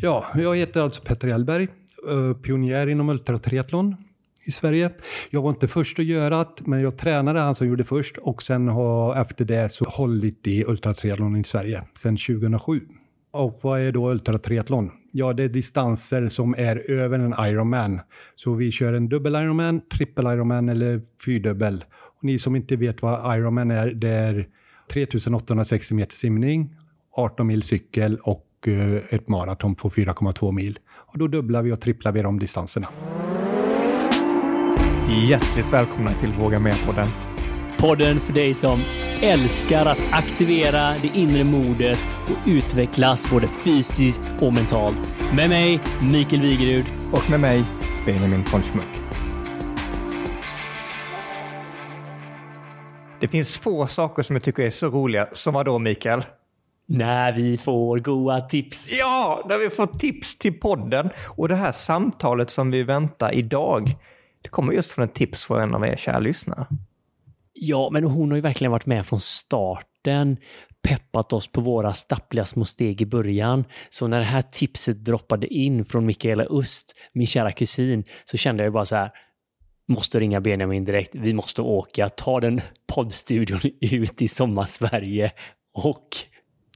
Ja, jag heter alltså Petter Hellberg, eh, pionjär inom ultratriathlon i Sverige. Jag var inte först att göra det, men jag tränade han som gjorde först och sen har efter det så hållit i ultratriathlon i Sverige sedan 2007. Och vad är då ultratriathlon? Ja, det är distanser som är över en Ironman. Så vi kör en dubbel Ironman, trippel Ironman eller fyrdubbel. Och ni som inte vet vad Ironman är, det är 3860 meter simning, 18 mil cykel och eh, ett maraton på 4,2 mil. Och då dubblar vi och tripplar vi de distanserna. Hjärtligt välkomna till Våga Med-podden. Podden för dig som älskar att aktivera det inre modet och utvecklas både fysiskt och mentalt. Med mig, Mikael Wigerud. Och med mig, Benjamin von Schmuck. Det finns få saker som jag tycker är så roliga som vadå, Mikael? När vi får goa tips. Ja, när vi får tips till podden. Och det här samtalet som vi väntar idag, det kommer just från ett tips från en av er kära lyssnare. Ja, men hon har ju verkligen varit med från starten, peppat oss på våra stappliga små steg i början. Så när det här tipset droppade in från Mikaela Öst, min kära kusin, så kände jag bara så här, måste ringa Benjamin direkt, vi måste åka, ta den poddstudion ut i sommarsverige och...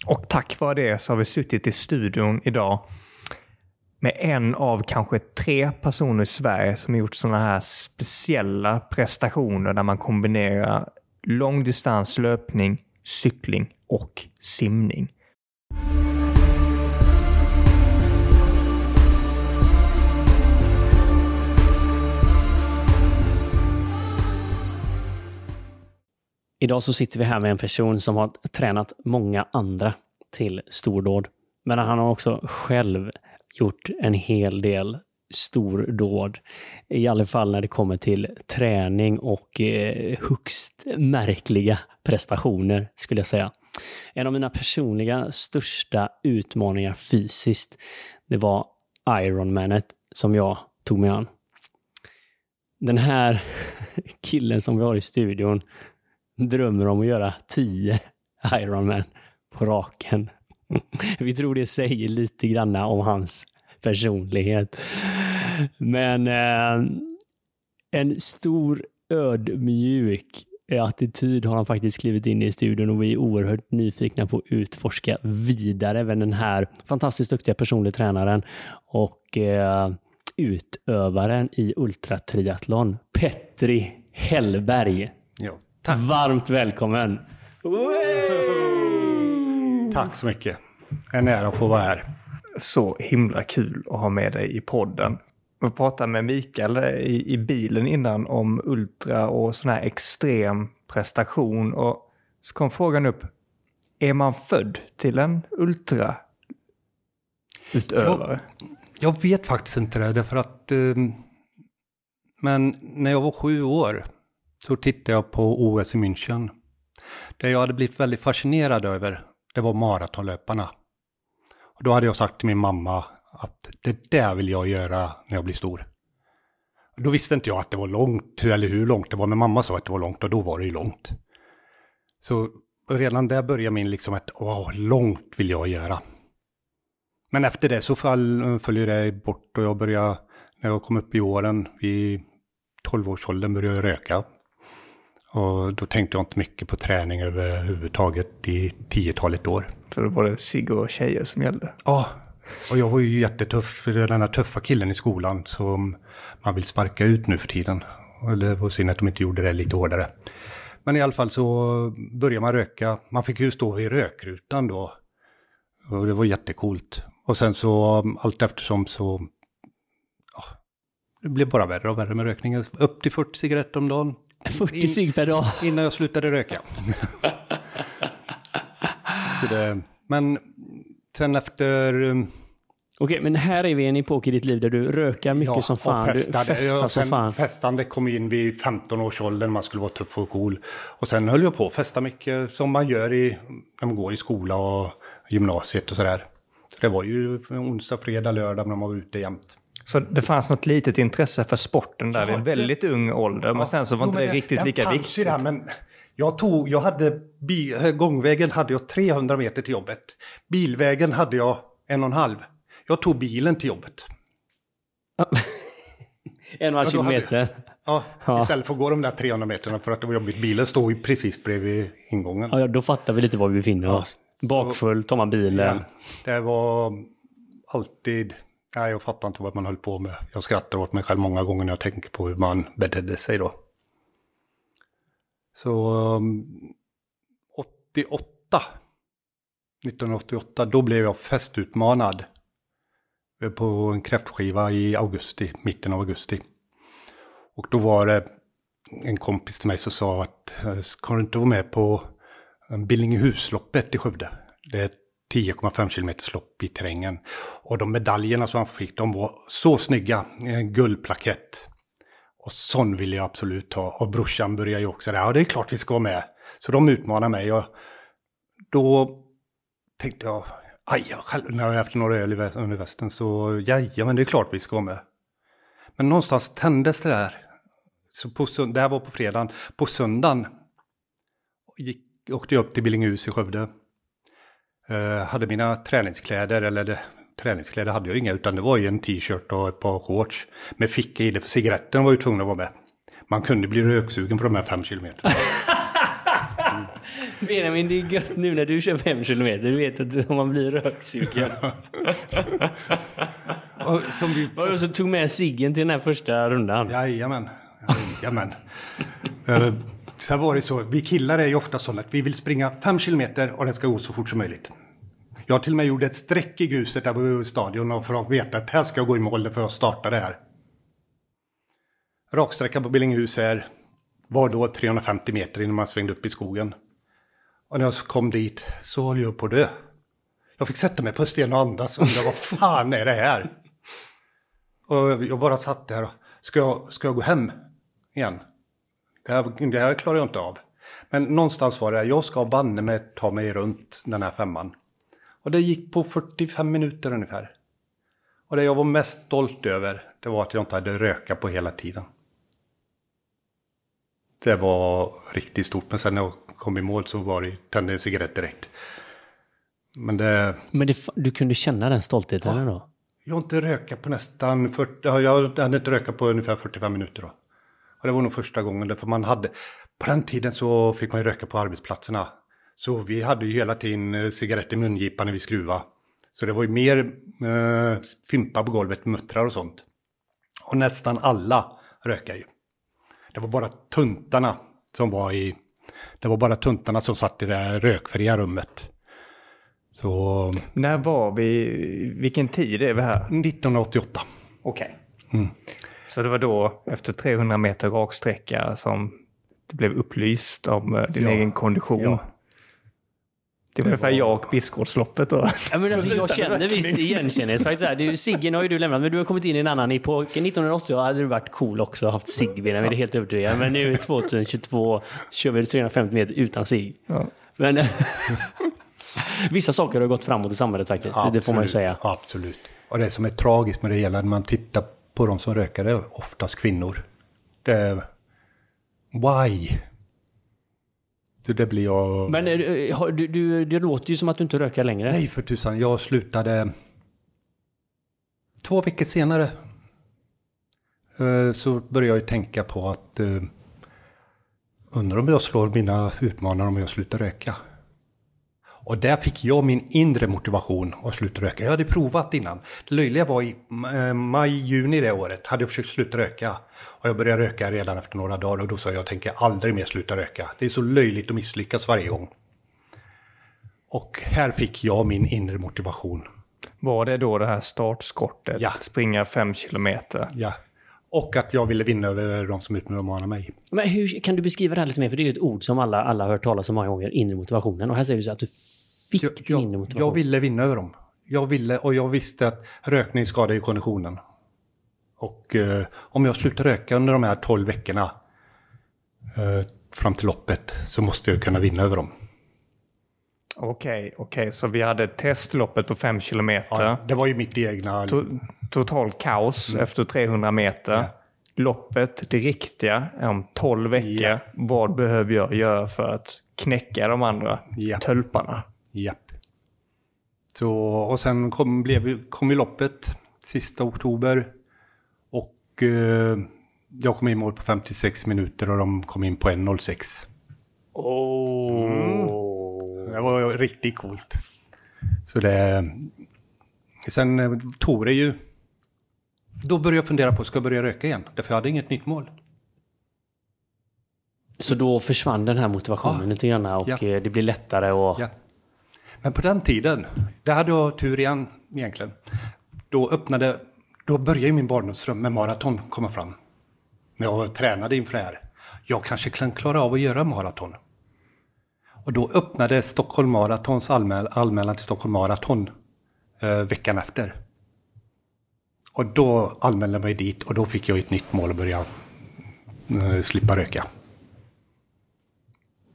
Och tack vare det så har vi suttit i studion idag med en av kanske tre personer i Sverige som har gjort sådana här speciella prestationer där man kombinerar långdistans löpning, cykling och simning. Idag så sitter vi här med en person som har tränat många andra till stordåd. Men han har också själv gjort en hel del stordåd. I alla fall när det kommer till träning och eh, högst märkliga prestationer, skulle jag säga. En av mina personliga största utmaningar fysiskt, det var Ironmanet som jag tog mig an. Den här killen som vi har i studion drömmer om att göra tio Ironman på raken. Vi tror det säger lite grann om hans personlighet. Men eh, en stor ödmjuk attityd har han faktiskt klivit in i studion och vi är oerhört nyfikna på att utforska vidare även den här fantastiskt duktiga personliga tränaren och eh, utövaren i ultratriathlon, Petri Hellberg. Ja, tack. Varmt välkommen! Tack så mycket. En ära att få vara här. Så himla kul att ha med dig i podden. Vi pratade med Mikael i, i bilen innan om ultra och sån här extrem prestation. Och så kom frågan upp. Är man född till en ultra utövare? Jag, jag vet faktiskt inte det, därför att... Eh, men när jag var sju år så tittade jag på OS i München. Det jag hade blivit väldigt fascinerad över, det var maratonlöparna. Och då hade jag sagt till min mamma att det där vill jag göra när jag blir stor. Då visste inte jag att det var långt, eller hur långt det var, men mamma sa att det var långt och då var det ju långt. Så redan där började min liksom att, åh, långt vill jag göra. Men efter det så fall, följer det bort och jag började, när jag kom upp i åren, vid 12-årsåldern började jag röka. Och då tänkte jag inte mycket på träning överhuvudtaget i tiotalet år. Så då var det cigg och tjejer som gällde? Ja, och jag var ju jättetuff, den där tuffa killen i skolan som man vill sparka ut nu för tiden. Eller det var synd att de inte gjorde det lite hårdare. Men i alla fall så började man röka. Man fick ju stå vid rökrutan då. Och det var jättekult. Och sen så allt eftersom så... Ja, det blev bara värre och värre med rökningen. Upp till 40 cigaretter om dagen. 40 cigg per dag. Innan jag slutade röka. det, men sen efter... um, Okej, men här är vi i en epok i ditt liv där du rökar mycket Ja, som fan. och festade. Du festar Ja, som fan. Festande kom in vid 15-årsåldern, man skulle vara tuff och cool. Och sen höll jag på att festa mycket som man gör i, när man går i skola och gymnasiet och sådär. Så det var ju onsdag, fredag, lördag när man var ute jämt. Så det fanns något litet intresse för sporten där Ja, vid en det- väldigt ung ålder. Men sen så var Jo, inte men det riktigt lika viktigt. Där, men jag, tog, jag hade bi, gångvägen hade jag 300 meter till jobbet. Bilvägen hade jag en och en halv. Jag tog bilen till jobbet. En och en halv Ja, kilometer. Ja, Ja. istället för att gå de där 300 meterna för att det var jobbigt. Bilen står ju precis bredvid ingången. Ja, då fattar vi lite var vi befinner Ja. oss. Bakfull, tar man bilen. Ja, det var alltid... Nej, jag fattar inte vad man höll på med. Jag skrattar åt mig själv många gånger när jag tänker på hur man betedde sig då. Så um, 88, 1988, då blev jag festutmanad på en kräftskiva i augusti, mitten av augusti. Och då var det en kompis till mig som sa att eh, ska du inte vara med på eh, Billingehusloppet i Skövde? Det är ett 10,5 km lopp i terrängen. Och de medaljerna som han fick, de var så snygga. En guldplakett. Och sån ville jag absolut ha. Och brorsan började ju också där. Ja, det är klart vi ska vara med. Så de utmanar mig. Och då tänkte jag, aj, jag själv, när jag efter några öl under västen så, ja, men det är klart vi ska vara med. Men någonstans tändes det där. Så på, det här var på fredagen. På söndagen gick, åkte jag upp till Billinghus i Skövde. Eh, hade mina träningskläder, eller det, träningskläder hade jag inga, utan det var ju en t-shirt och ett par shorts. Med ficka i det, för cigaretten var ju tvungen att vara med. Man kunde bli röksugen på de här fem kilometerna. Benjamin, det är gött nu när du kör fem kilometer. Du vet att man blir röksugen. Och som vi, Var det så tog med ciggen till den här första rundan? Jajamän. Jajamän. uh, sen var det så, vi killar är ju ofta sådana att vi vill springa 5 kilometer och det ska gå så fort som möjligt. Jag till och med gjorde ett streck i gruset där på stadion och för att veta att här ska jag gå i mål för att starta det här. Raksträckan på Billinghus är, var då 350 meter innan man svängde upp i skogen. Och när jag kom dit så höll jag på att dö. Jag fick sätta mig på en sten och andas och undra vad fan är det här? Och jag bara satt där och, ska jag, ska jag gå hem igen? Det här, det här klarar jag inte av. Men någonstans var det, jag ska banne mig ta mig runt den här femman. Och det gick på 45 minuter ungefär. Och det jag var mest stolt över, det var att jag inte hade röka på hela tiden. Det var riktigt stort, men sen när jag kom i mål så var det, tände en cigarett direkt. Men det, Men det, du kunde känna den stoltheten ändå? jag har inte rökat på nästan 40, ja, jag hade inte rökat på ungefär 45 minuter då. Och det var nog första gången, därför man hade, på den tiden så fick man ju röka på arbetsplatserna. Så vi hade ju hela tiden eh, cigarett i mungipan när vi skruvade. Så det var ju mer eh, fimpa på golvet, muttrar och sånt. Och nästan alla rökade ju. Det var bara tuntarna som var i, det var bara tuntarna som satt i det här rökfria rummet. Så När var vi? Vilken tid är vi här? 1988. Okej. Mm. Så det var då, efter 300 meter raksträcka, som det blev upplyst om eh, din Ja. egen kondition. Ja. Det var ungefär var- jag och Biskgårdsloppet då. Ja, men alltså, jag känner viss igenkännlighet. där. Du, Siggen har ju du lämnat, men du har kommit in i en annan epok. 1980 hade du varit cool också och haft cigg, Benjamin, det är helt övertygad. Men nu 2022 kör vi 350 meter utan cigg. Ja. Men vissa saker har gått framåt i samhället faktiskt. Det, det får man ju Absolut, säga. Absolut. Och det som är tragiskt med det hela när man tittar på de som är oftast kvinnor. Det. Why? Det blir jag... Men eh, du, du, det låter ju som att du inte röker längre. Nej för tusan, jag slutade två veckor senare. eh, Så började jag ju tänka på att eh, undrar om jag slår mina utmanare om jag slutar röka. Och där fick jag min inre motivation att sluta röka. Jag hade provat innan. Det löjliga var i eh, maj, juni det året hade jag försökt sluta röka. Och jag började röka redan efter några dagar och då sa jag, jag tänker aldrig mer sluta röka. Det är så löjligt att misslyckas varje gång. Och här fick jag min inre motivation. Var det då det här startskottet? Ja. Springa fem kilometer? Ja. Och att jag ville vinna över de som utmanar mig. Men hur kan du beskriva det här lite mer? För det är ju ett ord som alla, alla har hört talas om många gånger, inre motivationen. Och här säger du så att du fick Jag, din inre jag, motivation. jag ville vinna över dem. Jag ville och jag visste att rökning skadar ju konditionen. Och eh, om jag slutar röka under de här 12 veckorna eh, fram till loppet så måste jag kunna vinna över dem. Okej, okej. Så vi hade testloppet på fem kilometer. Ja, det var ju mitt egna... To- total kaos efter 300 meter. Mm. Ja. Loppet, det riktiga, är om 12 veckor. Ja. Vad behöver jag göra för att knäcka de andra Ja. tölparna? Japp. Så, och sen kom, blev, kom ju loppet sista oktober. Och eh, jag kom in mål på 56 minuter och de kom in på 1.06. Oh. Det var riktigt coolt. Så det... Sen eh, tog det ju... Då började jag fundera på, ska jag börja röka igen? Därför jag hade inget nytt mål. Så då försvann den här motivationen Ja. lite grann och Ja. eh, det blir lättare och... Ja. Men på den tiden, där hade jag tur igen egentligen. Då öppnade, då började ju min barndomsdröm med maraton komma fram. När jag tränade inför det här. Jag kanske kan klara av att göra maraton. Och då öppnade Stockholm Marathons anmäl anmälan till Stockholm Marathon eh, veckan efter. Och då anmälde jag mig dit och då fick jag ett nytt mål att börja eh, slippa röka.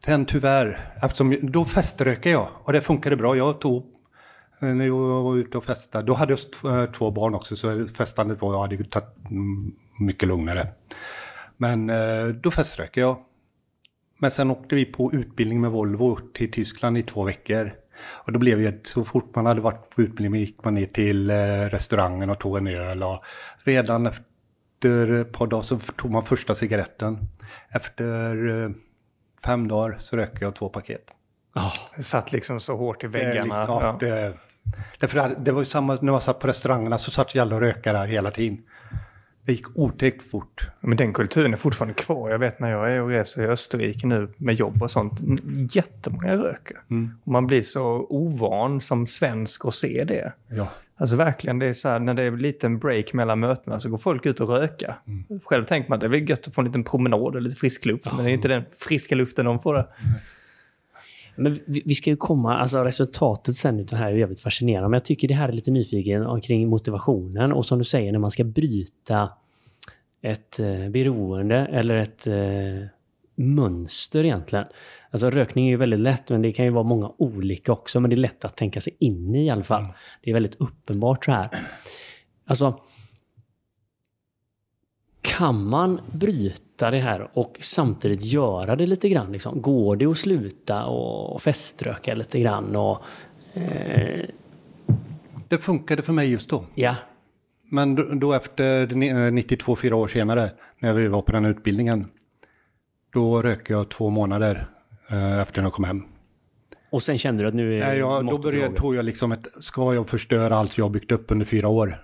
Sen tyvärr, eftersom då feströkade jag och det funkade bra. Jag tog, eh, när jag var ute och festade, då hade jag eh, två barn också så festandet var, jag hade tagit mm, mycket lugnare. Men eh, då feströkade jag. Men sen åkte vi på utbildning med Volvo till Tyskland i två veckor. Och då blev det så fort man hade varit på utbildning gick man ner till eh, restaurangen och tog en öl. Och redan efter ett par dagar så tog man första cigaretten. Efter eh, fem dagar så röker jag två paket. Ah, Det satt liksom så hårt i Det, väggarna. liksom, ja, det, därför det, det var ju samma när man satt på restaurangerna så satt ju alla och rökare där hela tiden. Det gick otäckt fort. Men den kulturen är fortfarande kvar. Jag vet när jag är och reser i Österrike nu med jobb och sånt. Jättemånga röker. Och man blir så ovan som svensk att se det. Ja. Alltså verkligen, det är så här, när det är en liten break mellan mötena så går folk ut och röka. Själv tänker man att det är väl gött att få en liten promenad och lite frisk luft. Men det är inte den friska luften de får där. Men vi, vi ska ju komma, alltså resultatet sen utav det här är jävligt fascinerande. Men jag tycker det här är lite nyfiken omkring motivationen. Och som du säger, när man ska bryta ett eh, beroende eller ett eh, mönster egentligen. Alltså rökning är ju väldigt lätt, men det kan ju vara många olika också. Men det är lätt att tänka sig in i i alla fall. Det är väldigt uppenbart så här. Alltså, kan man bryta det här och samtidigt göra det lite grann? Liksom? Går det att sluta och feströka lite grann? Och, eh, Det funkade för mig just då. ja, Men då, då efter ni- eh, 92, fyra år senare, när vi var på den här utbildningen, då röker jag två månader eh, efter när jag kom hem. och sen kände du att nu är Nej, jag, då började, tog jag liksom ett, ska jag förstöra allt jag byggt upp under fyra år?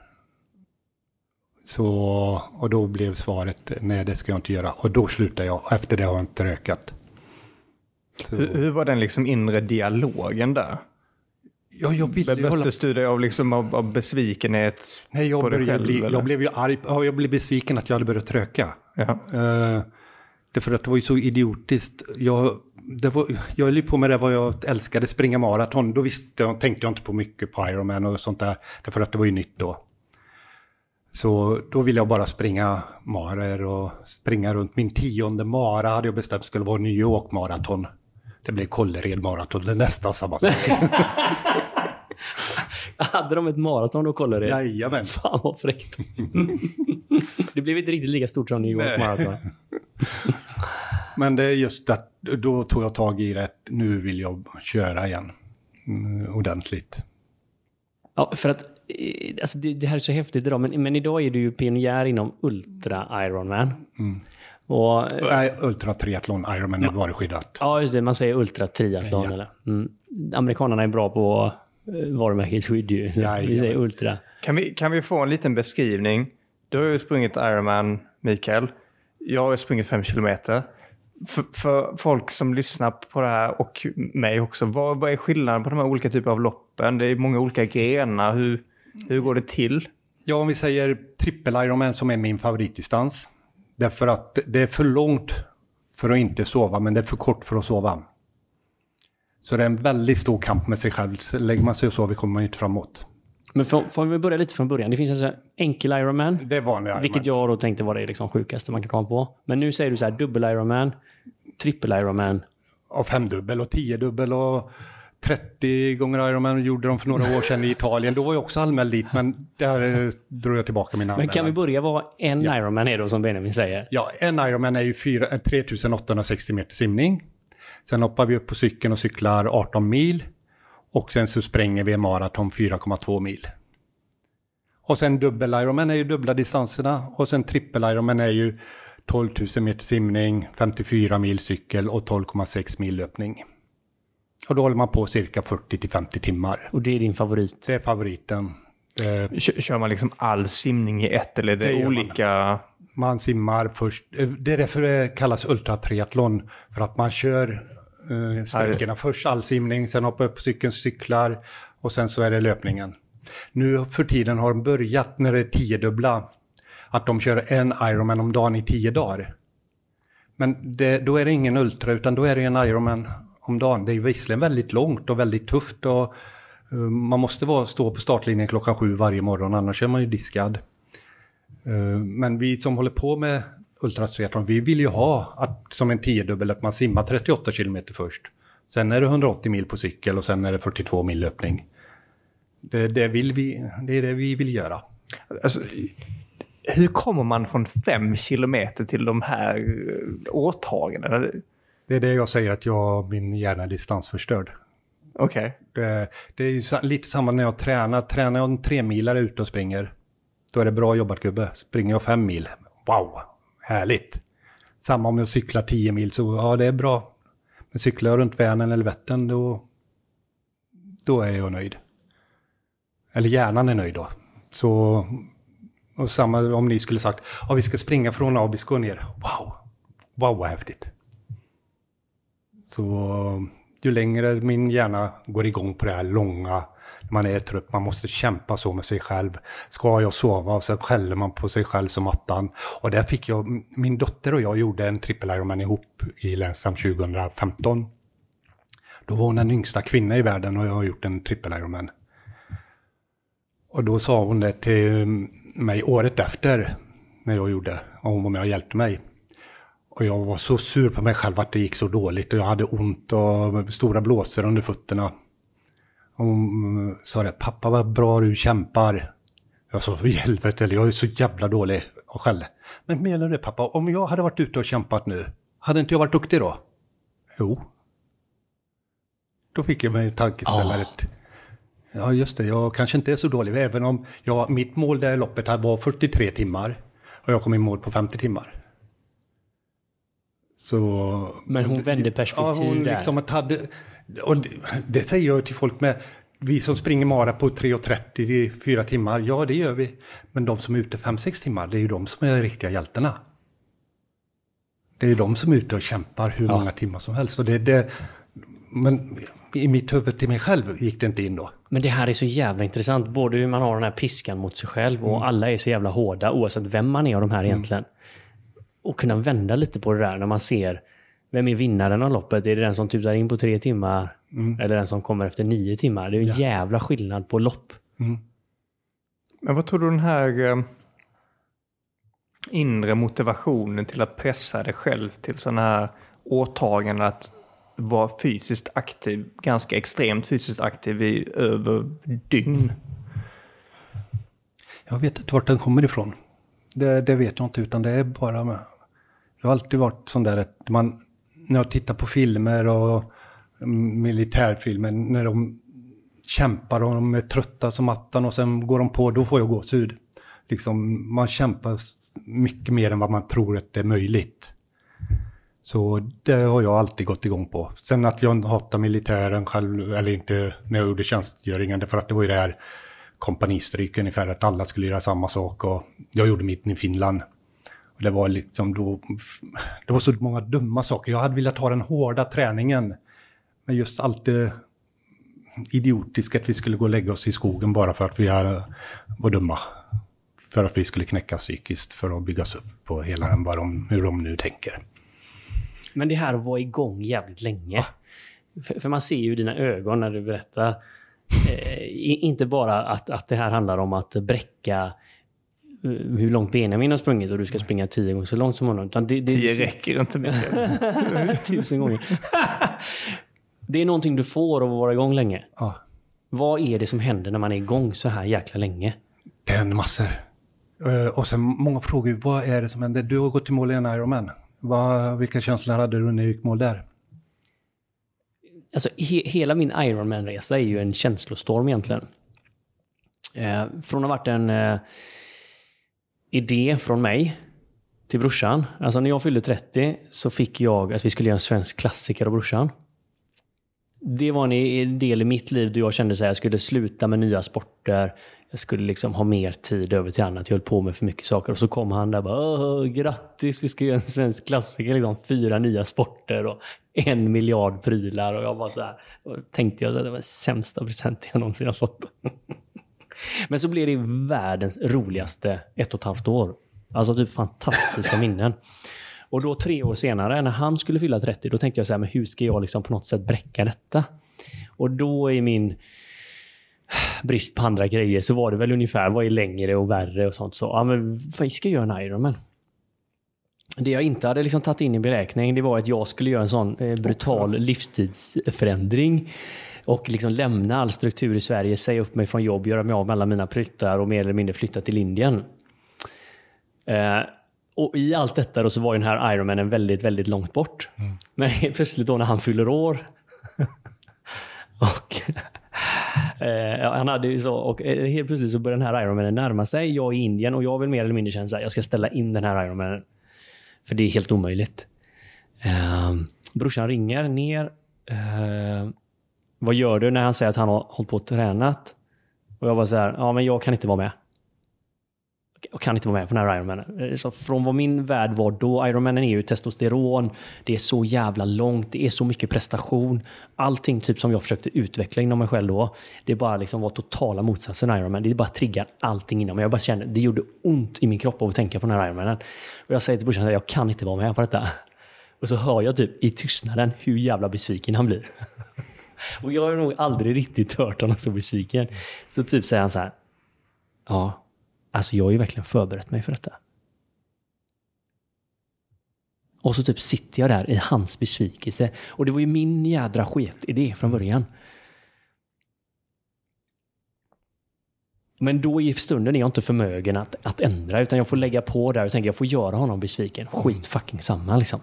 Så, och då blev svaret, nej det ska jag inte göra. Och då slutade jag, efter det har jag inte rökat. Så, Hur, hur var den liksom inre dialogen där? ja, jag ville ju hålla... Möttes du det av, liksom, av, av besvikenhet Nej, jag, på dig började själv? bli, jag blev ju arg, ja, jag blev besviken att jag hade börjat röka. Ja. Uh, därför att det var ju så idiotiskt. Jag, det var, jag höll ju på med det vad jag älskade, springa maraton. Då visste tänkte jag inte på mycket på Ironman och sånt där. Därför att det var ju nytt då. Så då ville jag bara springa marer och springa runt. Min tionde mara hade jag bestämt skulle vara New York maraton. Det blev Kållered maraton, det är nästan samma sak. Hade de ett maraton kollade det? Jajamän. Fan vad fräckt. det blev inte riktigt lika stort som New York Nej. Marathon. Men det är just att då tog jag tag i det. Nu vill jag köra igen. Mm, ordentligt. Ja, för att alltså det, det här är så häftigt idag, men, men idag är du ju pionjär inom Ultra Ironman. Och, eh, Nej, Ultra Triathlon Ironman var det skyddat. ja, just det, man säger Ultra Triathlon. Ja. Eller? Mm. Amerikanerna är bra på varumärkesskydd ju. Vi Jajamän. säger Ultra. Kan, vi, kan vi få en liten beskrivning? Du har ju sprungit Ironman, Mikael. Jag har ju sprungit fem kilometer. För, för folk som lyssnar på det här och mig också, vad, vad är skillnaden på de här olika typerna av loppen? Det är många olika grenar. Hur, hur går det till? Ja, om vi säger trippel Ironman som är min favoritdistans. Därför att det är för långt för att inte sova, men det är för kort för att sova. Så det är en väldigt stor kamp med sig själv. Så lägger man sig och sover kommer man ju inte framåt. Men får, får vi börja lite från början? Det finns alltså enkel Ironman. Det är vanlig Ironman. Vilket jag då tänkte var det liksom sjukaste man kan komma på. Men nu säger du så här dubbel Ironman, trippel Ironman. Och femdubbel och tiodubbel och 30 gånger Ironman gjorde de för några år sedan i Italien. Då var jag också anmäld dit, men där eh, drog jag tillbaka mina Men kan vi anmälan. börja vad en Ironman är då som Benjamin säger? Ja, en Ironman är ju fyra- eh, 3860 meter simning. Sen hoppar vi upp på cykeln och cyklar 18 mil. Och sen så spränger vi en maraton 4,2 mil. Och sen dubbel Ironman är ju dubbla distanserna och sen trippel Ironman är ju 12 000 meter simning, 54 mil cykel och 12,6 mil löpning. Och då håller man på cirka 40 till 50 timmar. Och det är din favorit? Det är favoriten. Eh, Kör man liksom all simning i ett eller är det, Det gör man. olika? Man simmar först. eh, Det är därför det kallas ultratriathlon. För att man kör eh, sträckorna först, all simning, sen hoppar upp på cykeln, cyklar och sen så är det löpningen. Nu för tiden har de börjat när det är tiodubbla. Att de kör en Ironman om dagen i tio dagar. Men det, då är det ingen ultra utan då är det en Ironman om dagen. Det är visserligen väldigt långt och väldigt tufft och eh, man måste vara, stå på startlinjen klockan sju varje morgon annars är man ju diskad. Eh, men vi som håller på med ultratriathlon, vi vill ju ha att som en tiodubbel att man simmar 38 kilometer först. Sen är det 180 mil på cykel och sen är det 42 mil löpning. Det, det, vill vi, det är det vi vill göra. Alltså, hur kommer man från 5 kilometer till de här eh, åtagandena? Det är det jag säger att jag, min hjärna är distansförstörd. Okej. Det, det är ju lite samma när jag tränar. Tränar jag en tremilare ute och springer, då är det bra jobbat gubbe. Springer jag fem mil, wow, härligt. Samma om jag cyklar tio mil, så ja det är bra. Men cyklar jag runt Vänern eller Vättern, då, då är jag nöjd. Eller hjärnan är nöjd då. Så, och samma om ni skulle sagt, ja vi ska springa från Abisko ner. Wow, wow vad häftigt. Så ju längre min hjärna går igång på det här långa, man är trött, man måste kämpa så med sig själv. Ska jag sova och så skäller man på sig själv som attan. Och där fick jag, min dotter och jag gjorde en trippel Ironman ihop i Länsam 2015. Då var hon den yngsta kvinna i världen och jag har gjort en trippel Ironman. Och då sa hon det till mig året efter när jag gjorde, och hon var med och hjälpte mig. Och jag var så sur på mig själv att det gick så dåligt och jag hade ont och stora blåsor under fötterna. Och hon sa det, pappa vad bra du kämpar. Jag sa, för helvete, eller jag är så jävla dålig och skällde. Men menar du pappa, om jag hade varit ute och kämpat nu, hade inte jag varit duktig då? Jo. Då fick jag mig tankeställaret. Ja, just det, jag kanske inte är så dålig, även om jag, mitt mål det loppet här var 43 timmar. Och jag kom i mål på 50 timmar. Så... Men hon vände perspektiv Ja, hon där. liksom att hade... Och det, det säger jag till folk med... Vi som springer mara på 3.30 i fyra timmar, ja det gör vi. Men de som är ute 5-6 timmar, det är ju de som är riktiga hjältarna. Det är de som är ute och kämpar hur Ja. många timmar som helst. Och det, det, men i mitt huvud till mig själv gick det inte in då. Men det här är så jävla intressant. Både hur man har den här piskan mot sig själv och alla är så jävla hårda oavsett vem man är av de här egentligen. Och kunna vända lite på det där när man ser vem är vinnaren av loppet? Är det den som tutar in på tre timmar? Eller den som kommer efter nio timmar? Det är en jävla skillnad på lopp. Men vad tror du den här eh, inre motivationen till att pressa dig själv till sådana här åtaganden att vara fysiskt aktiv, ganska extremt fysiskt aktiv i över dygn? Jag vet inte vart den kommer ifrån. Det, det vet jag inte, utan det är bara med. Jag har alltid varit sån där att man, när jag tittar på filmer och mm, militärfilmer, när de kämpar och de är trötta som attan och sen går de på, då får jag gåshud. Liksom, man kämpar mycket mer än vad man tror att det är möjligt. Så det har jag alltid gått igång på. Sen att jag hatar militären själv, eller inte när jag gjorde tjänstgöringen, för att det var ju det här kompanistryk ungefär, att alla skulle göra samma sak och jag gjorde mitt i Finland. Och det var liksom då, det var så många dumma saker. Jag hade velat ha den hårda träningen. Men just allt det idiotiska att vi skulle gå och lägga oss i skogen bara för att vi är- var dumma. För att vi skulle knäcka psykiskt för att byggas upp på hela den, vad de, hur de nu tänker. Men det här vara igång jävligt länge. För, för man ser ju dina ögon när du berättar. Eh, inte bara att, att det här handlar om att bräcka hur långt Benjamin har sprungit och du ska springa tio gånger så långt som honom. Utan det, det, Det räcker inte mycket. Tusen gånger. det är någonting du får av att vara igång länge. Ja, Vad är det som händer när man är igång så här jäkla länge? det händer massor. Eh, Och sen många frågor, vad är det som händer? Du har gått i mål i en Ironman. Vad, vilka känslor hade du när du gick mål där? alltså he, hela min Ironman-resa är ju en känslostorm egentligen. Eh, från att ha varit en eh, idé från mig till brorsan. Alltså när jag fyllde 30 så fick jag att vi skulle göra en svensk klassiker av brorsan. Det var en del i mitt liv då jag kände att jag skulle sluta med nya sporter. Jag skulle liksom ha mer tid över till annat. Jag höll på med för mycket saker. Och så kom han där och bara grattis, vi ska göra en svensk klassiker. Liksom, fyra nya sporter och en miljard prylar. Och jag bara så här, tänkte jag att det var den sämsta presenten jag någonsin har fått. Men så blev det världens roligaste ett och ett halvt år. Alltså typ fantastiska minnen. Och då tre år senare, när han skulle fylla 30, då tänkte jag så här, men hur ska jag liksom på något sätt bräcka detta? Och då i min brist på andra grejer så var det väl ungefär, vad är längre och värre och sånt. Så, ja men vad ska jag göra en Ironman? Det jag inte hade liksom tagit in i beräkning, det var att jag skulle göra en sån eh, brutal livstidsförändring och liksom lämna all struktur i Sverige, säga upp mig från jobb, göra mig av med alla mina pryttar och mer eller mindre flytta till Indien. Eh, och i allt detta då så var ju den här Ironmanen väldigt, väldigt långt bort. Mm. Men plötsligt då när han fyller år och eh, han hade ju så, och eh, helt plötsligt så börjar den här Ironmanen närma sig. Jag är i Indien och jag vill mer eller mindre känna att jag ska ställa in den här Ironmanen. För det är helt omöjligt. Eh, brorsan ringer ner. Eh, vad gör du när han säger att han har hållit på och tränat? Och jag var så här, ja men jag kan inte vara med. Jag kan inte vara med på den här Ironmanen. Eh, så från vad min värld var då, Ironmanen är ju testosteron, det är så jävla långt, det är så mycket prestation. Allting typ som jag försökte utveckla inom mig själv då, det bara liksom var totala motsatsen Ironman. Det bara triggar allting inom mig. Jag bara kände, det gjorde ont i min kropp av att tänka på den här Ironmanen. Och jag säger till brorsan, jag kan inte vara med på detta. Och så hör jag typ i tystnaden hur jävla besviken han blir. Och jag har nog aldrig riktigt hört honom så besviken. Så typ säger han så här. Ja, alltså jag har ju verkligen förberett mig för detta. Och så typ sitter jag där i hans besvikelse. Och det var ju min jädra sketidé från början. Men då i stunden är jag inte förmögen att, att ändra, utan jag får lägga på där och tänka jag får göra honom besviken. Skit fucking samma liksom.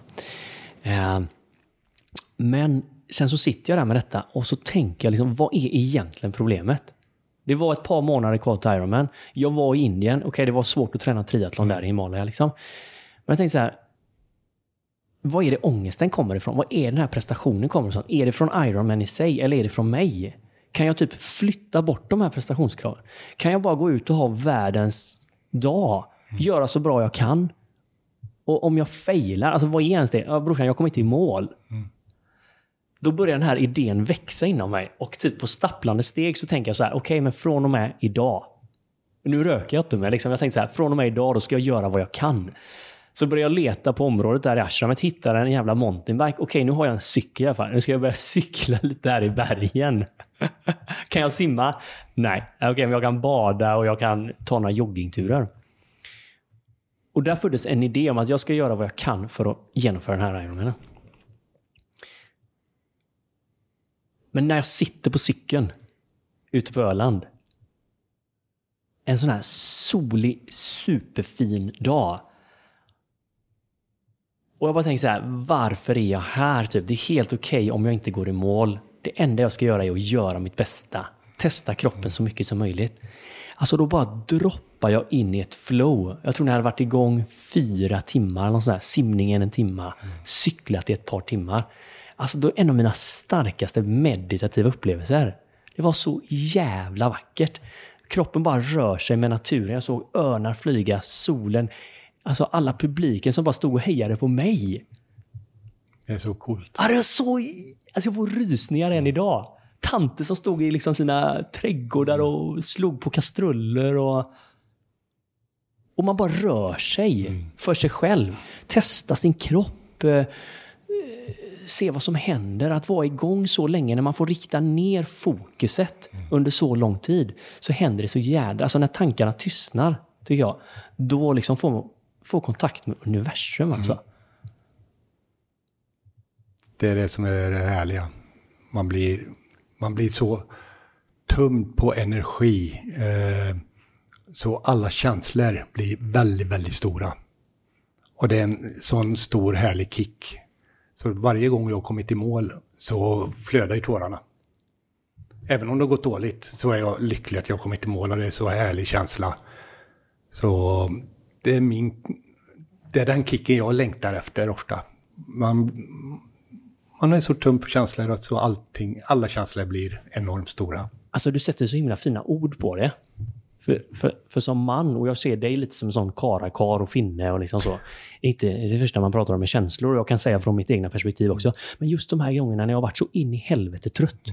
Eh, men sen så sitter jag där med detta och så tänker jag liksom, vad är egentligen problemet? Det var ett par månader kvar till Ironman. Jag var i Indien. Okej, okay, det var svårt att träna triathlon där i Himalaya. Liksom. Men jag tänkte så här. Vad är det ångesten kommer ifrån? Vad är den här prestationen kommer ifrån? Är det från Ironman i sig eller är det från mig? Kan jag typ flytta bort de här prestationskraven? Kan jag bara gå ut och ha världens dag? Mm. Göra så bra jag kan? Och om jag failar, alltså vad är ens det? Ja, brorsan, jag kommer inte i mål. Mm. Då börjar den här idén växa inom mig. Och typ på stapplande steg så tänker jag så här, okej, okay, men från och med idag. Nu röker jag inte, men liksom, jag tänkte så här, från och med idag då ska jag göra vad jag kan. Så började jag leta på området där i ashramet, hittade en jävla mountainbike. Okej, okay, nu har jag en cykel i alla fall. Nu ska jag börja cykla lite här i bergen. kan jag simma? Nej. Okej, okay, men jag kan bada och jag kan ta några joggingturer. Och där föddes en idé om att jag ska göra vad jag kan för att genomföra den här Ironmanen. Men när jag sitter på cykeln ute på Öland. En sån här solig, superfin dag. Och jag bara tänker så här, varför är jag här? Typ? Det är helt okej okay om jag inte går i mål. Det enda jag ska göra är att göra mitt bästa. Testa kroppen så mycket som möjligt. Alltså då bara droppar jag in i ett flow. Jag tror ni hade varit igång fyra timmar, någon sån här, simningen en timma, cyklat i ett par timmar. Alltså då en av mina starkaste meditativa upplevelser. Det var så jävla vackert. Kroppen bara rör sig med naturen. Jag såg örnar flyga, solen. Alltså alla publiken som bara stod och hejade på mig. Det är så coolt. Ja, det var så... Alltså jag får rysningar än idag. Tanter som stod i liksom sina trädgårdar och slog på kastruller och... Och man bara rör sig mm. för sig själv. Testa sin kropp. Se vad som händer. Att vara igång så länge, när man får rikta ner fokuset mm. under så lång tid, så händer det så jädra... Alltså när tankarna tystnar, tycker jag, då liksom får man får kontakt med universum alltså. Mm. Det är det som är det härliga. Man blir, man blir så tömd på energi. Eh, så alla känslor blir väldigt, väldigt stora. Och det är en sån stor härlig kick så varje gång jag kommit i mål så flödar ju tårarna. Även om det har gått dåligt så är jag lycklig att jag har kommit i mål och det är så härlig känsla. Så det är min... Det är den kicken jag längtar efter ofta. Man, man är så tum på känslor att så allting, alla känslor blir enormt stora. Alltså du sätter så himla fina ord på det. För, för, för som man, och jag ser dig lite som en sån karakar och finne och liksom så. Inte det första man pratar om med känslor, jag kan säga från mitt egna perspektiv också. Men just de här gångerna när jag har varit så in i helvete trött.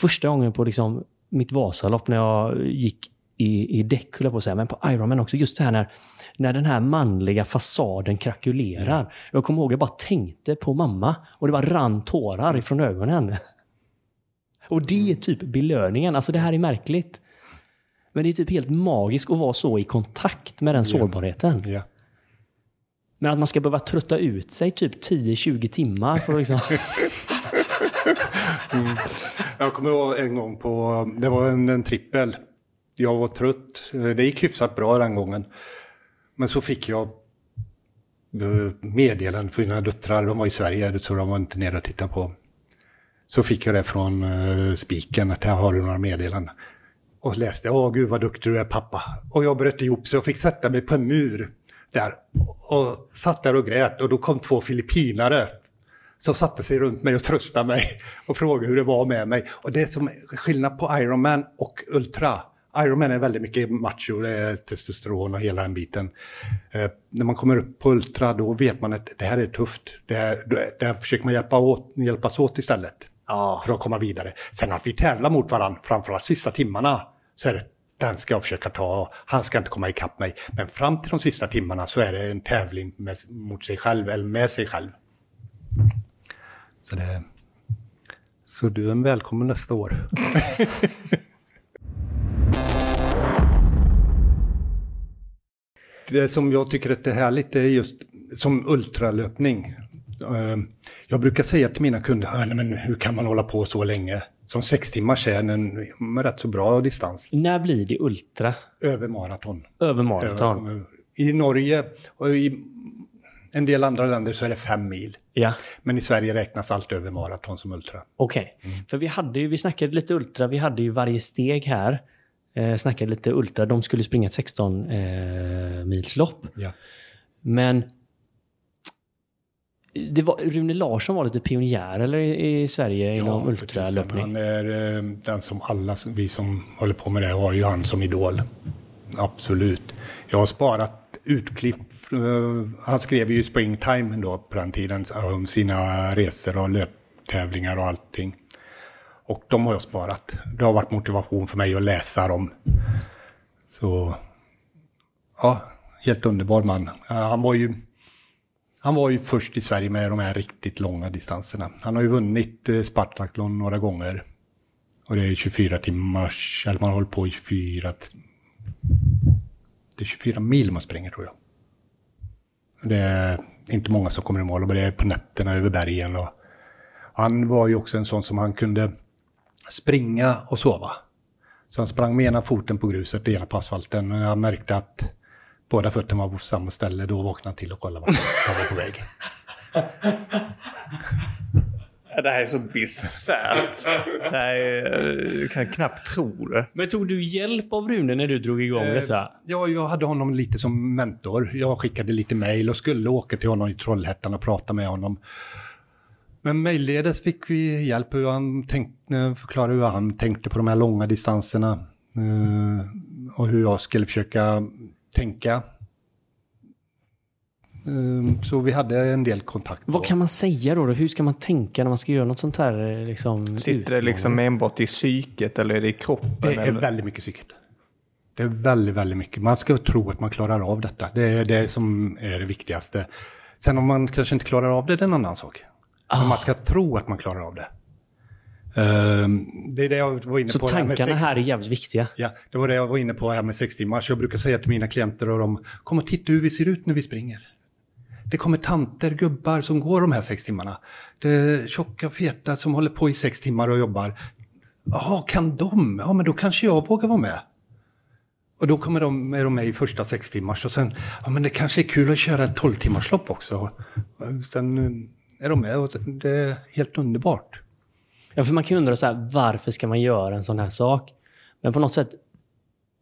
Första gången på liksom mitt Vasalopp när jag gick i, i däck, höll jag på att säga, men på Ironman också. Just det här när, när den här manliga fasaden krakulerar. Jag kommer ihåg, jag bara tänkte på mamma och det bara rann tårar ifrån ögonen. Och det är typ belöningen. Alltså det här är märkligt. Men det är typ helt magiskt att vara så i kontakt med den sårbarheten. Ja. Men att man ska behöva trötta ut sig typ 10-20 timmar för att liksom... Jag kommer ihåg en gång på, det var en, en trippel. Jag var trött. Det gick hyfsat bra den gången. Men så fick jag eh, meddelanden för mina döttrar. De var i Sverige så de var inte nere och tittade på. Så fick jag det från uh, spiken att här har du några meddelanden. Och läste, åh gud vad duktig du är pappa. Och jag bröt ihop så jag fick sätta mig på en mur där. Och satt där och grät och då kom två filippinare som satte sig runt mig och tröstade mig och frågade hur det var med mig. Och det är som skillnad på Ironman och Ultra. Ironman är väldigt mycket macho, det är testosteron och hela den biten. Eh, när man kommer upp på Ultra då vet man att det här är tufft. Det här, det här försöker man hjälpa åt, hjälpas åt istället. Ja. För att komma vidare. Sen att vi tävlar mot varandra, framförallt sista timmarna, så är det den ska jag försöka ta, han ska inte komma ikapp mig. Men fram till de sista timmarna så är det en tävling med, mot sig själv, eller med sig själv. Så, det, så du är en välkommen nästa år. det som jag tycker att det är härligt det är just som ultralöpning. Eh, Jag brukar säga till mina kunder, "Ja, nej, men hur kan man hålla på så länge? Som sex timmar är en, rätt så bra distans. När blir det ultra? Över maraton. Över maraton? Över- I Norge och i en del andra länder så är det fem mil. Ja. Men i Sverige räknas allt över maraton som ultra. Okej. För vi hade ju, vi snackade lite ultra, vi hade ju varje steg här. Eh, snackade lite ultra, de skulle springa ett 16 eh, milslopp. Ja. Men det var, Rune Larsson var lite pionjär eller i, Sverige inom för tusan. ultralöpning. Han är eh, den som alla vi som håller på med det har ju han som idol. Absolut. Jag har sparat utklipp. eh, Han skrev ju Springtime då på den tiden om sina resor och löptävlingar och allting. Och de har jag sparat. Det har varit motivation för mig att läsa dem. Så ja, helt underbar man. Eh, Han var ju han var ju först i Sverige med de här riktigt långa distanserna. Han har ju vunnit eh, Spartaklon några gånger. Och det är 24 timmars, eller man håller på i 24... Det är 24 mil man springer tror jag. Det är inte många som kommer i mål men det är på nätterna över bergen. Och han var ju också en sån som han kunde springa och sova. Så han sprang med ena foten på gruset, det ena på asfalten. Och jag märkte att båda fötterna var på samma ställe. Då vaknade han till och kollade vart han var på väg. Det här är så bisarrt. Är- Jag kan knappt tro det. Men tog du hjälp av Rune när du drog igång Eh, detta? Ja, jag hade honom lite som mentor. Jag skickade lite mejl och skulle åka till honom i Trollhättan och prata med honom. Men mejlledes fick vi hjälp hur han tänkte, förklara hur han tänkte på de här långa distanserna. eh, och hur jag skulle försöka tänka. Eh, så vi hade en del kontakt. Vad då. kan man säga då, då? Hur ska man tänka när man ska göra något sånt här? eh, Liksom, Sitter det liksom enbart i psyket eller är det i kroppen? Det är eller? väldigt mycket psyket. Det är väldigt, väldigt mycket. Man ska tro att man klarar av detta. Det är det som är det viktigaste. Sen om man kanske inte klarar av det, det är en annan sak. Men man ska tro att man klarar av det. Ehm, det är det jag var inne Så på. med tankarna här är jävligt viktiga. Ja, det var det jag var inne på här med sex timmar. Så jag brukar säga till mina klienter och de, kom och titta hur vi ser ut när vi springer. Det kommer tanter, gubbar som går de här sex timmarna. Det är tjocka, feta som håller på i sex timmar och jobbar. Jaha, kan de? Ja, men då kanske jag vågar vara med. Och då kommer de, är de med i första sex timmars och sen, ja men det kanske är kul att köra ett 12 timmars lopp också. Sen, är de med och det är helt underbart. Ja, för man kan ju undra så här, varför ska man göra en sån här sak? Men på något sätt,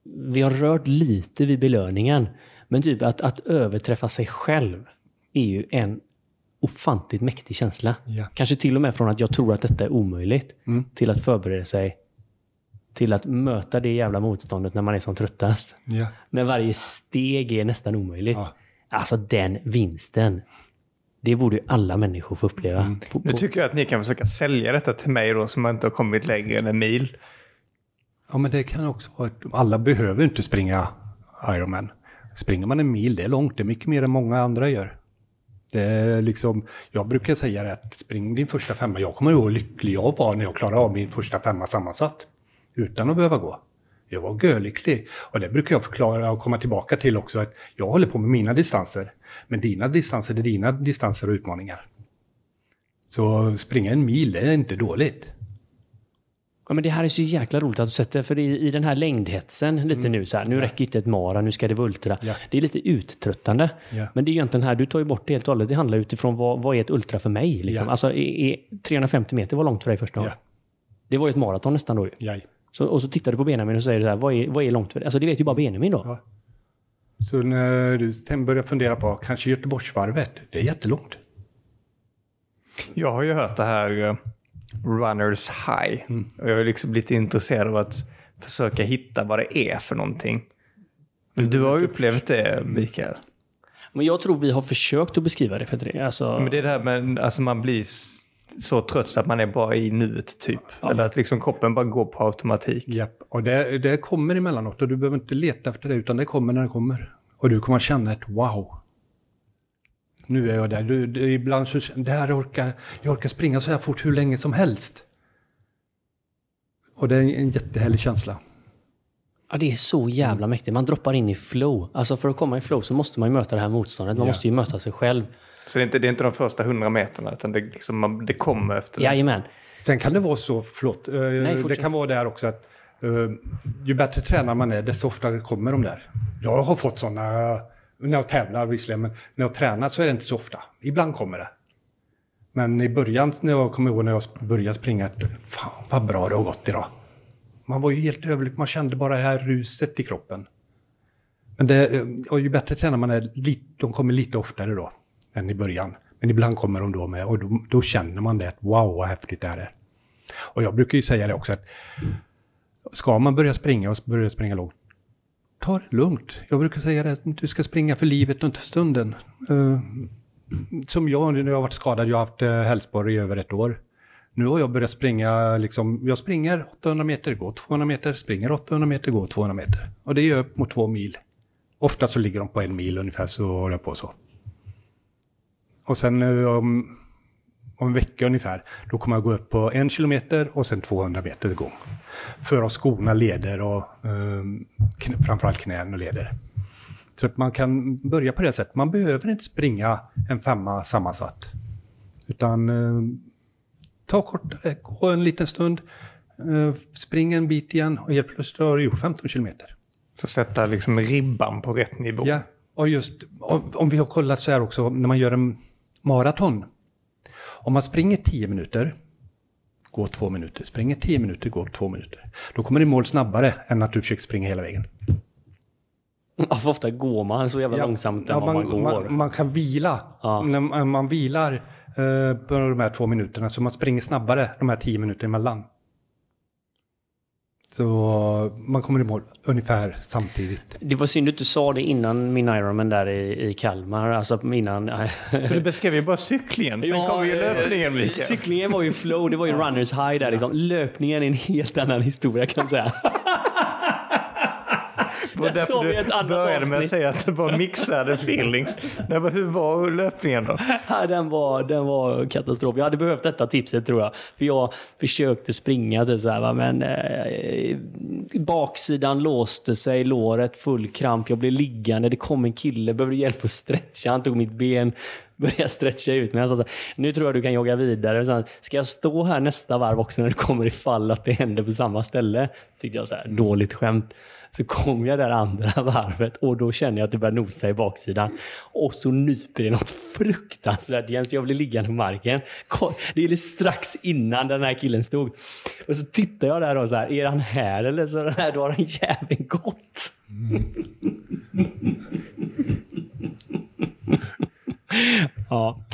vi har rört lite vid belöningen. Men typ att, att överträffa sig själv är ju en ofantligt mäktig känsla. Ja. Kanske till och med från att jag tror att detta är omöjligt, Mm. till att förbereda sig till att möta det jävla motståndet när man är som tröttast. Ja. När varje steg är nästan omöjligt. Ja. Alltså den vinsten. Det borde ju alla människor få uppleva. Mm. På, Nu på, tycker jag att ni kan försöka sälja detta till mig då som inte har kommit längre än en mil. ja, men det kan också vara... ett- Alla behöver inte springa Ironman. Springer man en mil, det är långt. Det är mycket mer än många andra gör. Det är liksom, jag brukar säga det att spring din första femma. Jag kommer ihåg hur lycklig jag var när jag klarade av min första femma sammansatt. Utan att behöva gå. Jag var görlycklig. Och det brukar jag förklara och komma tillbaka till också. att Jag håller på med mina distanser. Men dina distanser är dina distanser och utmaningar. Så springa en mil, det är inte dåligt. ja, men det här är så jäkla roligt att du sätter, för i, i den här längdhetsen lite nu så här, nu räcker inte ett mara, nu ska det vultra. Mm. Ja. Det är lite uttröttande. Ja. Men det är ju egentligen här, du tar ju bort det helt och hållet. Det handlar utifrån vad, vad är ett ultra för mig? Liksom. Ja. Alltså, är, är 350 meter var långt för dig första gången. Ja. Det var ju ett maraton nästan då ju. Så, och så tittar du på Benjamin och säger så här, vad är, vad är långt för dig? Alltså det vet ju bara Benjamin då. Så när du sen börjar fundera på kanske Göteborgsvarvet, det är jättelångt. Jag har ju hört det här eh, Runners High. Och jag är liksom lite intresserad av att försöka hitta vad det är för någonting. Du har ju upplevt det, Mikael. Men jag tror vi har försökt att beskriva det för det. Alltså, Men det är det här med alltså man blir så trött så att man är bara i nuet typ. Eller att liksom kroppen bara går på automatik. Japp, och det, det kommer emellanåt och du behöver inte leta efter det utan det kommer när det kommer. Och du kommer känna ett wow. Nu är jag där. Du, du, ibland så det här orkar, jag orkar springa så här fort hur länge som helst. Och det är en jättehärlig känsla. Ja, det är så jävla mäktigt. Man droppar in i flow. Alltså för att komma i flow så måste man ju möta det här motståndet. Man Ja. måste ju möta sig själv. Så det är inte, det är inte de första hundra meterna utan det, liksom, man, det kommer efter det. Jajamän. Sen kan det vara så, förlåt, eh, det fortsätt. kan vara där också att eh, ju bättre tränare man är, desto oftare kommer de där. Jag har fått sådana, när jag tävlar visserligen, men när jag tränar så är det inte så ofta. Ibland kommer det. Men i början, när jag kommer ihåg när jag började springa, att, fan vad bra det har gått idag. Man var ju helt överlycklig, man kände bara det här ruset i kroppen. Men det, och ju bättre tränare man är, de kommer lite oftare då än i början. Men ibland kommer de då med och då, då känner man det att wow vad häftigt det här är. Och jag brukar ju säga det också att ska man börja springa och börja springa långt, ta det lugnt. Jag brukar säga det, att du ska springa för livet och inte för stunden. Uh, som jag, när jag har varit skadad, jag har haft eh, hälsporre i över ett år. Nu har jag börjat springa, liksom, jag springer 800 meter, går 200 meter, springer 800 meter, går 200 meter. Och det gör upp mot två mil. Ofta så ligger de på en mil ungefär, så håller jag på så. Och sen eh, om, om en vecka ungefär, då kommer jag gå upp på en kilometer och sen 200 meter gång. För att skona leder och eh, framförallt knän och leder. Så att man kan börja på det sättet. Man behöver inte springa en femma sammansatt. Utan eh, ta kortare, gå en liten stund, eh, spring en bit igen och helt plötsligt har du gjort 15 kilometer. Så sätta liksom ribban på rätt nivå. Ja, och just om, om vi har kollat så här också när man gör en maraton. Om man springer 10 minuter, går 2 minuter, springer 10 minuter, går 2 minuter. Då kommer du i mål snabbare än att du försöker springa hela vägen. Ja, för ofta går man så jävla långsamt än ja, vad man, går. Man, man kan vila. Ja. När man, man vilar eh, på de här två minuterna så man springer snabbare de här 10 minuter emellan. Så man kommer i mål ungefär samtidigt. Det var synd att du sa det innan min Ironman där i, i Kalmar. Alltså innan... För du beskrev ju bara cyklingen. Sen kom ju eh, löpningen, Mikael. Cyklingen var ju flow, det var ju runners high där liksom. Löpningen är en helt annan historia kan jag säga. Var därför du började med att avsnitt. säga att det var mixade feelings. Nej, men hur var löpningen då? Ja, den, var, den var katastrof. Jag hade behövt detta tipset tror jag. För jag försökte springa typ så här, va, men eh, baksidan låste sig, låret full kramp. Jag blev liggande. Det kom en kille, behövde hjälp att stretcha. Han tog mitt ben. började stretcha ut mig. Han sa så här, nu tror jag du kan jogga vidare. Så, Ska jag stå här nästa varv också när du kommer ifall att det händer på samma ställe? Tyckte jag så här, dåligt skämt. Så kom jag där andra varvet och då känner jag att det börjar nosa i baksidan. Och så nyper det något fruktansvärt igen så jag blir liggande på marken. Det är strax innan den här killen stod. Och så tittar jag där och så här, är han här eller så här, då har han jäveln gått. Mm. ja.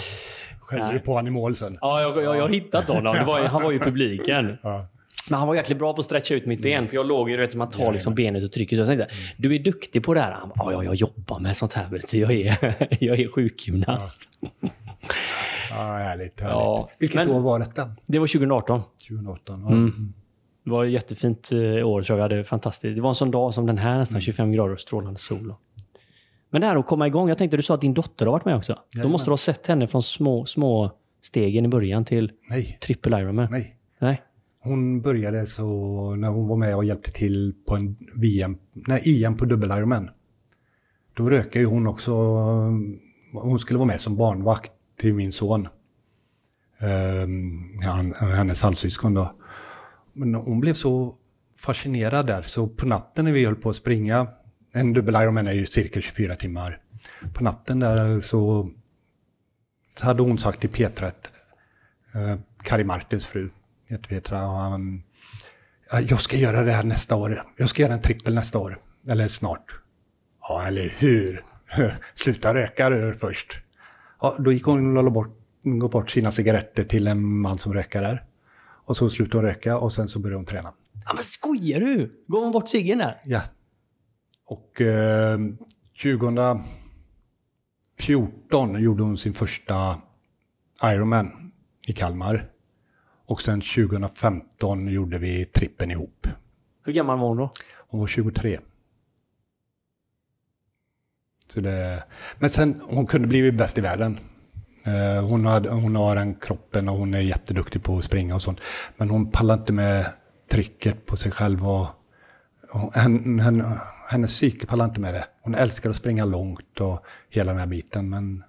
Skällde du på honom i mål sen? Ja, jag, jag, jag har hittat honom. Var, han var ju i publiken. Ja. Men han var jäkligt bra på att stretcha ut mitt ben. För jag låg ju, du vet, som man tar liksom benet och trycker. Så jag tänkte, du är duktig på det här. Han bara, ja, jag jobbar med sånt här. Vet du. Jag, är, jag är sjukgymnast. Ja, ja härligt. härligt. Ja, Vilket men, år var detta? Det var 2018. 2018, ja. mm. Det var ett jättefint eh, år tror jag. Det, fantastiskt. det var en sån dag som den här, nästan 25 mm. grader och strålande sol. Men det här att komma igång. Jag tänkte du sa att din dotter har varit med också. Då måste du ha sett henne från små, små stegen i början till Nej. triple Ironman. Nej. Nej. Hon började så när hon var med och hjälpte till på en VM, nej, EM på dubbel Ironman. Då rökade ju hon också. Eh, hon skulle vara med som barnvakt till min son. Um, han, hennes halvsyskon då. Men hon blev så fascinerad där så på natten när vi höll på att springa en dubbel Ironman är ju cirka 24 timmar. På natten där så, så hade hon sagt till Petra, eh, Kari Martins fru, heter Petra, och han, jag ska göra det här nästa år. Jag ska göra en trippel nästa år. Eller snart. Ja, eller hur? Sluta röka du först. Ja, då gick hon och bort, bort sina cigaretter till en man som rökar där. Och så slutade hon röka och sen så började hon träna. Ja, men skojar du? Går hon bort ciggen där? Ja. Och eh, 2014 gjorde hon sin första Ironman i Kalmar. Och sen 2015 gjorde vi trippen ihop. Hur gammal var hon då? Hon var 23. Så det, men sen, hon kunde bli bäst i världen. Eh, hon, hade, hon har den kroppen och hon är jätteduktig på att springa och sånt. Men hon pallar inte med trycket på sig själv och, och hen, hen, hennes psyke pallar inte med det. Hon älskar att springa långt och hela den här biten. Men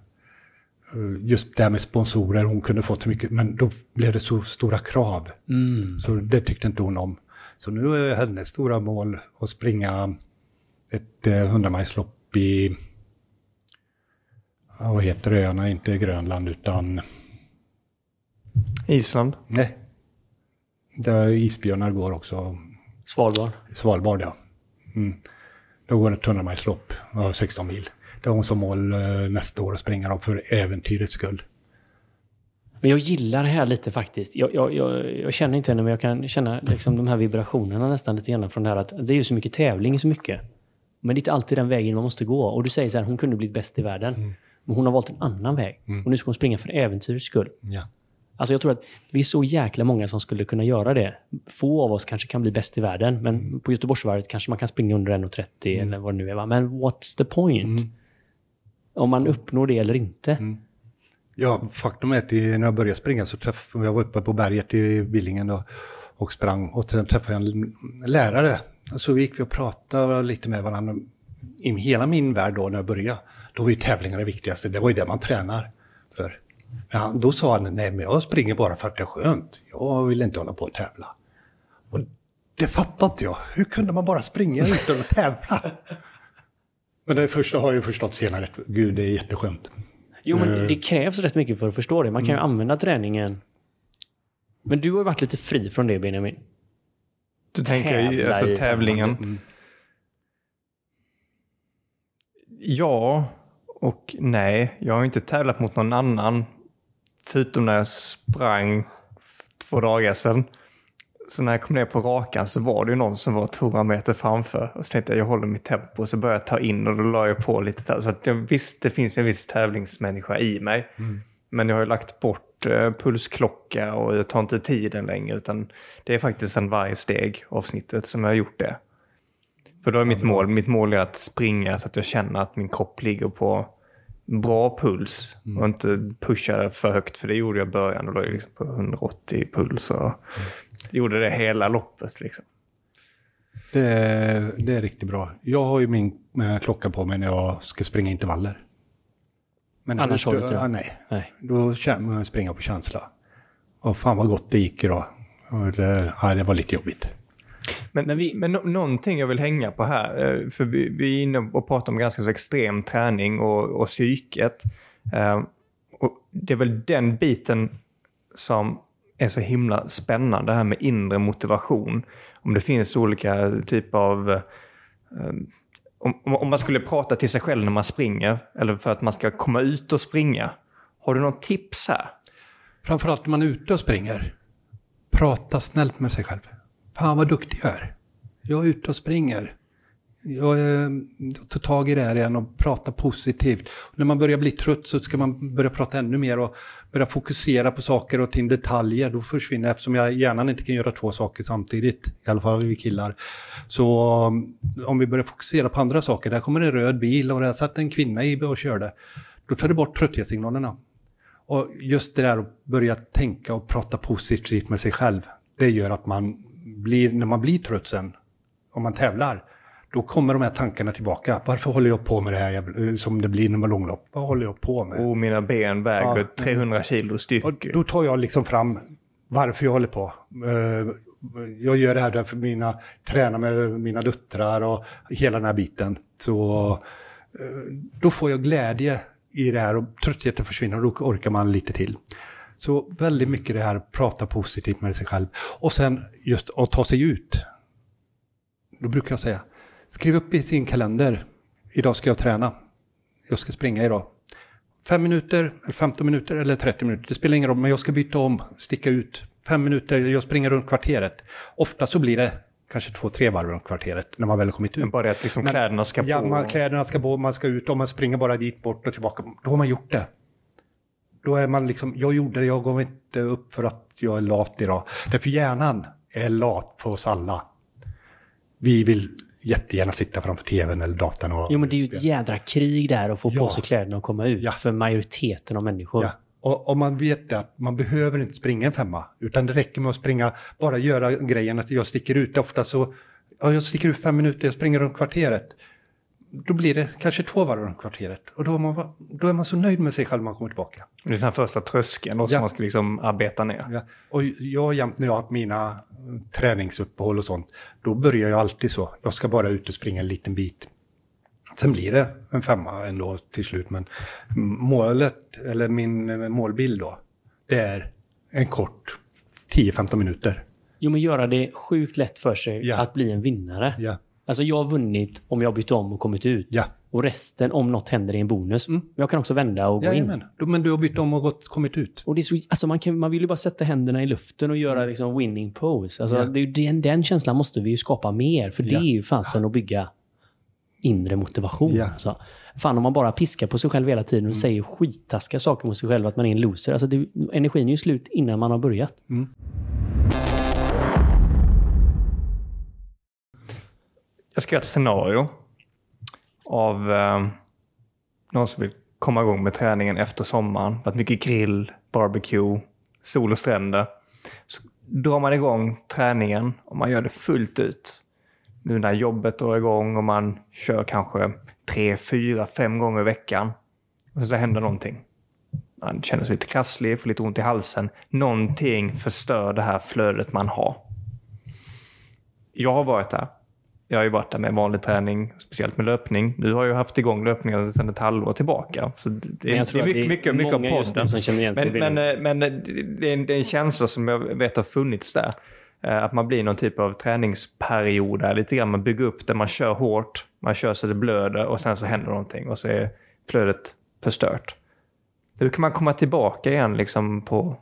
just det här med sponsorer, hon kunde få så mycket, men då blev det så stora krav. Mm. Så det tyckte inte hon om. Så nu är hennes stora mål att springa ett 100 eh, milslopp i, vad heter öarna, inte Grönland utan... Island? Nej. Där isbjörnar går också. Svalbard? Svalbard, ja. Mm. Då går det ett 100 lopp, 16 mil. Det har hon som mål eh, nästa år att springa dem för äventyrets skull. Men jag gillar det här lite faktiskt. Jag, jag, jag, jag känner inte henne, men jag kan känna liksom de här vibrationerna nästan lite grann från det här att det är ju så mycket tävling så mycket. Men det är inte alltid den vägen man måste gå. Och du säger så här, hon kunde blivit bäst i världen. Mm. Men hon har valt en annan väg. Mm. Och nu ska hon springa för äventyrets skull. Ja. Alltså jag tror att vi är så jäkla många som skulle kunna göra det. Få av oss kanske kan bli bäst i världen, men mm. på Göteborgsvarvet kanske man kan springa under 1.30 mm. eller vad det nu är. Va? Men what's the point? Mm. Om man uppnår det eller inte. Mm. Ja, faktum är att när jag började springa så träffade jag var uppe på berget i Billingen då, och sprang och sen träffade jag en lärare. Så gick vi och pratade lite med varandra. I hela min värld då när jag började, då var ju tävlingar det viktigaste. Det var ju det man tränar för. Ja, då sa han, nej men jag springer bara för att det är skönt. Jag vill inte hålla på och tävla. Och det fattade inte jag. Hur kunde man bara springa utan att tävla? Men det första har jag ju förstått senare, gud det är jätteskönt. Jo men eh. det krävs rätt mycket för att förstå det. Man kan ju mm. använda träningen. Men du har ju varit lite fri från det Benjamin. Du tänker i alltså, tävlingen? Mm. Ja och nej. Jag har inte tävlat mot någon annan Förutom när jag sprang två dagar sedan. Så när jag kom ner på rakan så var det ju någon som var 200 meter framför. Och så tänkte jag jag håller mitt tempo och så började jag ta in och då la jag på lite. Så att jag visst, det finns en viss tävlingsmänniska i mig. Mm. Men jag har ju lagt bort eh, pulsklocka och jag tar inte tiden längre. Utan det är faktiskt en varje steg avsnittet som jag har gjort det. För då är mitt mål, mitt mål är att springa så att jag känner att min kropp ligger på bra puls mm. och inte pusha för högt. För det gjorde jag i början och då är liksom på 180 puls. Och mm. Gjorde det hela loppet. Liksom. Det, är, det är riktigt bra. Jag har ju min klocka på mig när jag ska springa intervaller. Men Annars har du inte det? ja, nej. Nej. Då känner man springa på känsla. Och fan vad gott det gick idag. Och det, ja, det var lite jobbigt. Men, Men vi- men nå- någonting jag vill hänga på här, eh, för vi, vi är inne och pratar om ganska så extrem träning och, och psyket. Eh, Och det är väl den biten som är så himla spännande, det här med inre motivation. Om det finns olika typer av... Ehm, om, om om man skulle prata till sig själv när man springer, eller för att man ska komma ut och springa. Har du något tips här? Framförallt när man är ute och springer. Prata snällt med sig själv. Fan vad duktig jag är. Jag är ute och springer. Jag eh, tar tag i det här igen och prata positivt. Och när man börjar bli trött så ska man börja prata ännu mer och börja fokusera på saker och ting, detaljer. Då försvinner, eftersom jag hjärnan inte kan göra två saker samtidigt, i alla fall vi killar. Så eh, om vi börjar fokusera på andra saker, där kommer en röd bil och där satt en kvinna i och körde. Då tar det bort trötthetssignalerna. Och just det där att börja tänka och prata positivt med sig själv, det gör att man blir, när man blir trött sen, om man tävlar, då kommer de här tankarna tillbaka. Varför håller jag på med det här jävla- som det blir när man långlopp? Vad håller jag på med? Oh, mina ben väger Ja. 300 kilo styck. Och då tar jag liksom fram varför jag håller på. Eh, Jag gör det här därför mina tränar med mina döttrar och hela den här biten. Så eh, då får jag glädje i det här och tröttheten försvinner och då orkar man lite till. Så väldigt mycket det här prata positivt med sig själv. Och sen just att ta sig ut. Då brukar jag säga, skriv upp i sin kalender, idag ska jag träna. Jag ska springa idag. Fem minuter, eller 15 minuter eller 30 minuter, det spelar ingen roll, men jag ska byta om, sticka ut. Fem minuter, jag springer runt kvarteret. Ofta så blir det kanske två, tre varv runt kvarteret när man väl kommit ut. Bara det att liksom Men- kläderna ska Ja, på. man, kläderna ska på, man ska ut och man springer bara dit bort och tillbaka. Då har man gjort det. Då är man liksom, jag gjorde det, jag gav inte upp för att jag är lat idag. Därför hjärnan är lat för oss alla. Vi vill jättegärna sitta framför tvn eller datorn och... Jo, men det är ju ett jädra krig där att få Ja. på sig kläderna och komma ut Ja. för majoriteten av människor. Ja. Och om man vet att man behöver inte springa en femma, utan det räcker med att springa, bara göra grejen att jag sticker ut. Ofta så, ja, jag sticker ut fem minuter, jag springer runt kvarteret. Då blir det kanske två varv runt kvarteret. Och då är, man, då är man så nöjd med sig själv när man kommer tillbaka. Det är den här första tröskeln då, som Ja. man ska liksom arbeta ner. Ja. Och jag jämt när jag har haft mina eh, träningsuppehåll och sånt, då börjar jag alltid så. Jag ska bara ut och springa en liten bit. Sen blir det en femma ändå till slut, men målet, eller min eh, målbild då, det är en kort 10-15 minuter. Jo, men göra det sjukt lätt för sig Ja. att bli en vinnare. Ja, Alltså jag har vunnit om jag bytt om och kommit ut. ja. Och resten om något händer är en bonus. Mm. Men jag kan också vända och gå in. Jajamän. Då- Men du har bytt om och gått, kommit ut. Och det är så, alltså man, kan, man vill ju bara sätta händerna i luften och göra liksom winning pose. Alltså Ja. det den, den känslan måste vi ju skapa mer. För det Ja. är ju fasen att bygga inre motivation. Ja. Alltså, fan om man bara piskar på sig själv hela tiden och säger skittaskiga saker mot sig själv, att man är en loser. Alltså det, energin är ju slut innan man har börjat. Jag ska göra ett scenario av eh, någon som vill komma igång med träningen efter sommaren. Varit mycket grill, barbecue, sol och stränder. Så drar man igång träningen och man gör det fullt ut. Nu när jobbet drar igång och man kör kanske tre, fyra, fem gånger i veckan. Och så händer någonting. Man känner sig lite krasslig, får lite ont i halsen. Någonting förstör det här flödet man har. Jag har varit där. Jag har ju varit där med vanlig träning, speciellt med löpning. Nu har jag haft igång löpningen sedan ett halvår tillbaka. Så det, är det är mycket, mycket, mycket av podden. som känner igen sig Men, men, eh, men eh, det, är en, det är en känsla som jag vet har funnits där. Eh, Att man blir någon typ av träningsperiod där. Lite grann man bygger upp det, man kör hårt, man kör så det blöder och sen så händer någonting och så är flödet förstört. Hur kan man komma tillbaka igen liksom på...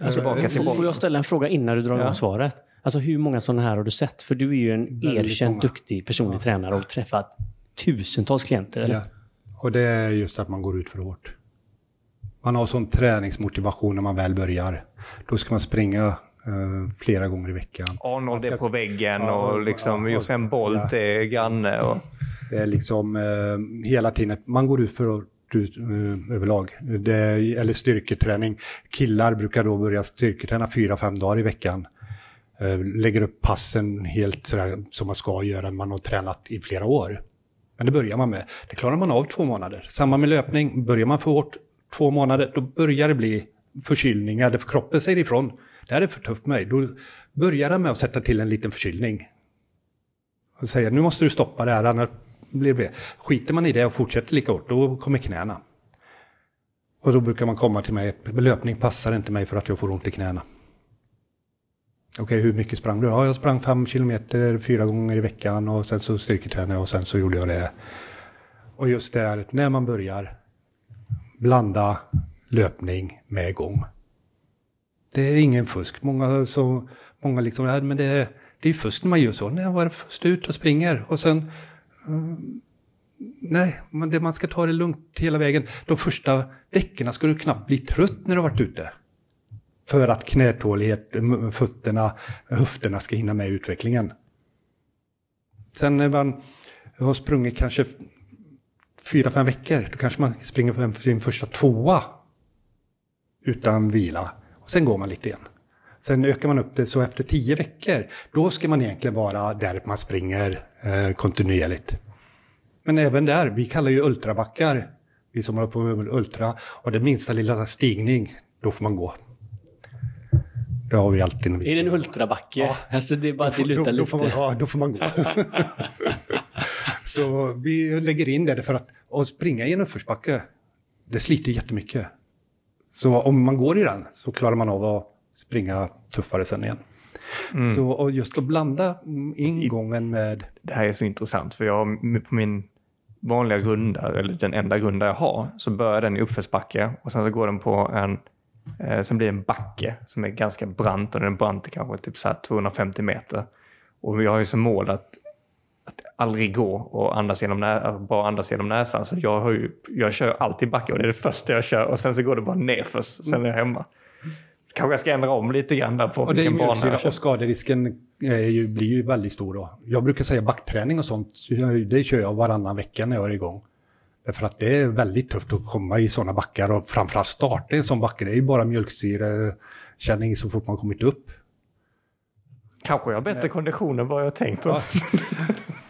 Alltså, tillbaka till får, bollen? får jag ställa en fråga innan du drar igång Ja. svaret? Alltså hur många sådana här har du sett? För du är ju en erkänt duktig personlig tränare och träffat tusentals klienter. Eller? Ja. Och det är just att man går ut för hårt. Man har sån träningsmotivation när man väl börjar. Då ska man springa eh, flera gånger i veckan. Arnold är på väggen Ja, och liksom ja, Usain Bolt ja. är granne. Och... Det är liksom eh, hela tiden, man går ut för hårt ut, eh, överlag. Det eller styrketräning. Killar brukar då börja styrketräna fyra, fem dagar i veckan. Eh, lägger upp passen helt sådär som man ska göra när man har tränat i flera år. Men det börjar man med. Det klarar man av två månader. Samma med löpning. Börjar man för hårt två månader, då börjar det bli förkylningar. För kroppen säger ifrån. Det här är för tufft för mig. Då börjar den med att sätta till en liten förkylning. Och säger nu måste du stoppa det här, annars blir det... Skiter man i det och fortsätter lika hårt, då kommer knäna. Och då brukar man komma till mig, löpning passar inte mig för att jag får ont i knäna. Okej, okay, hur mycket sprang du? Ja, jag sprang fem kilometer fyra gånger i veckan och sen så styrketränade jag och sen så gjorde jag det. Och just det här, när man börjar blanda löpning med gång. Det är ingen fusk. Många, så, många liksom, ja, men det, det är fusk när man gör så. När jag var först ut och springer och sen... Um, nej, man, det, man ska ta det lugnt hela vägen. De första veckorna ska du knappt bli trött när du har varit ute. För att knätålighet, fötterna, höfterna ska hinna med i utvecklingen. Sen när man har sprungit kanske fyra, fem veckor, då kanske man springer på sin första tvåa utan vila. Och sen går man lite igen. Sen ökar man upp det så efter tio veckor, då ska man egentligen vara där man springer eh, kontinuerligt. Men även där, vi kallar ju ultrabackar, vi som håller på med ultra, och det minsta lilla stigning, då får man gå. Det har vi alltid. Är det en ultrabacke? Ja. Alltså det är bara att det lutar då, då, får man, ja, då får man gå. så vi lägger in det för att, att springa i en uppförsbacke, det sliter jättemycket. Så om man går i den så klarar man av att springa tuffare sen igen. Mm. Så och just att blanda ingången med... Det här är så intressant för jag på min vanliga runda, eller den enda runda jag har, så börjar den i uppförsbacke och sen så går den på en Eh, sen blir det en backe som är ganska brant och den brant är kanske typ så 250 meter. Och jag har ju som mål att, att aldrig gå och andas genom, nä bara andas genom näsan. Så jag, har ju, jag kör alltid backe och det är det första jag kör och sen så går det bara nerför sen är jag hemma. Kanske jag ska ändra om lite grann där på och vilken bana jag kör. Och skaderisken ju, blir ju väldigt stor då. Jag brukar säga backträning och sånt, det kör jag varannan vecka när jag är igång. Därför att det är väldigt tufft att komma i sådana backar och framförallt starta i en sån backe. Det är ju bara mjölksyrekänning så fort man kommit upp. Kanske jag har bättre Nej. kondition än vad jag tänkt. Ja.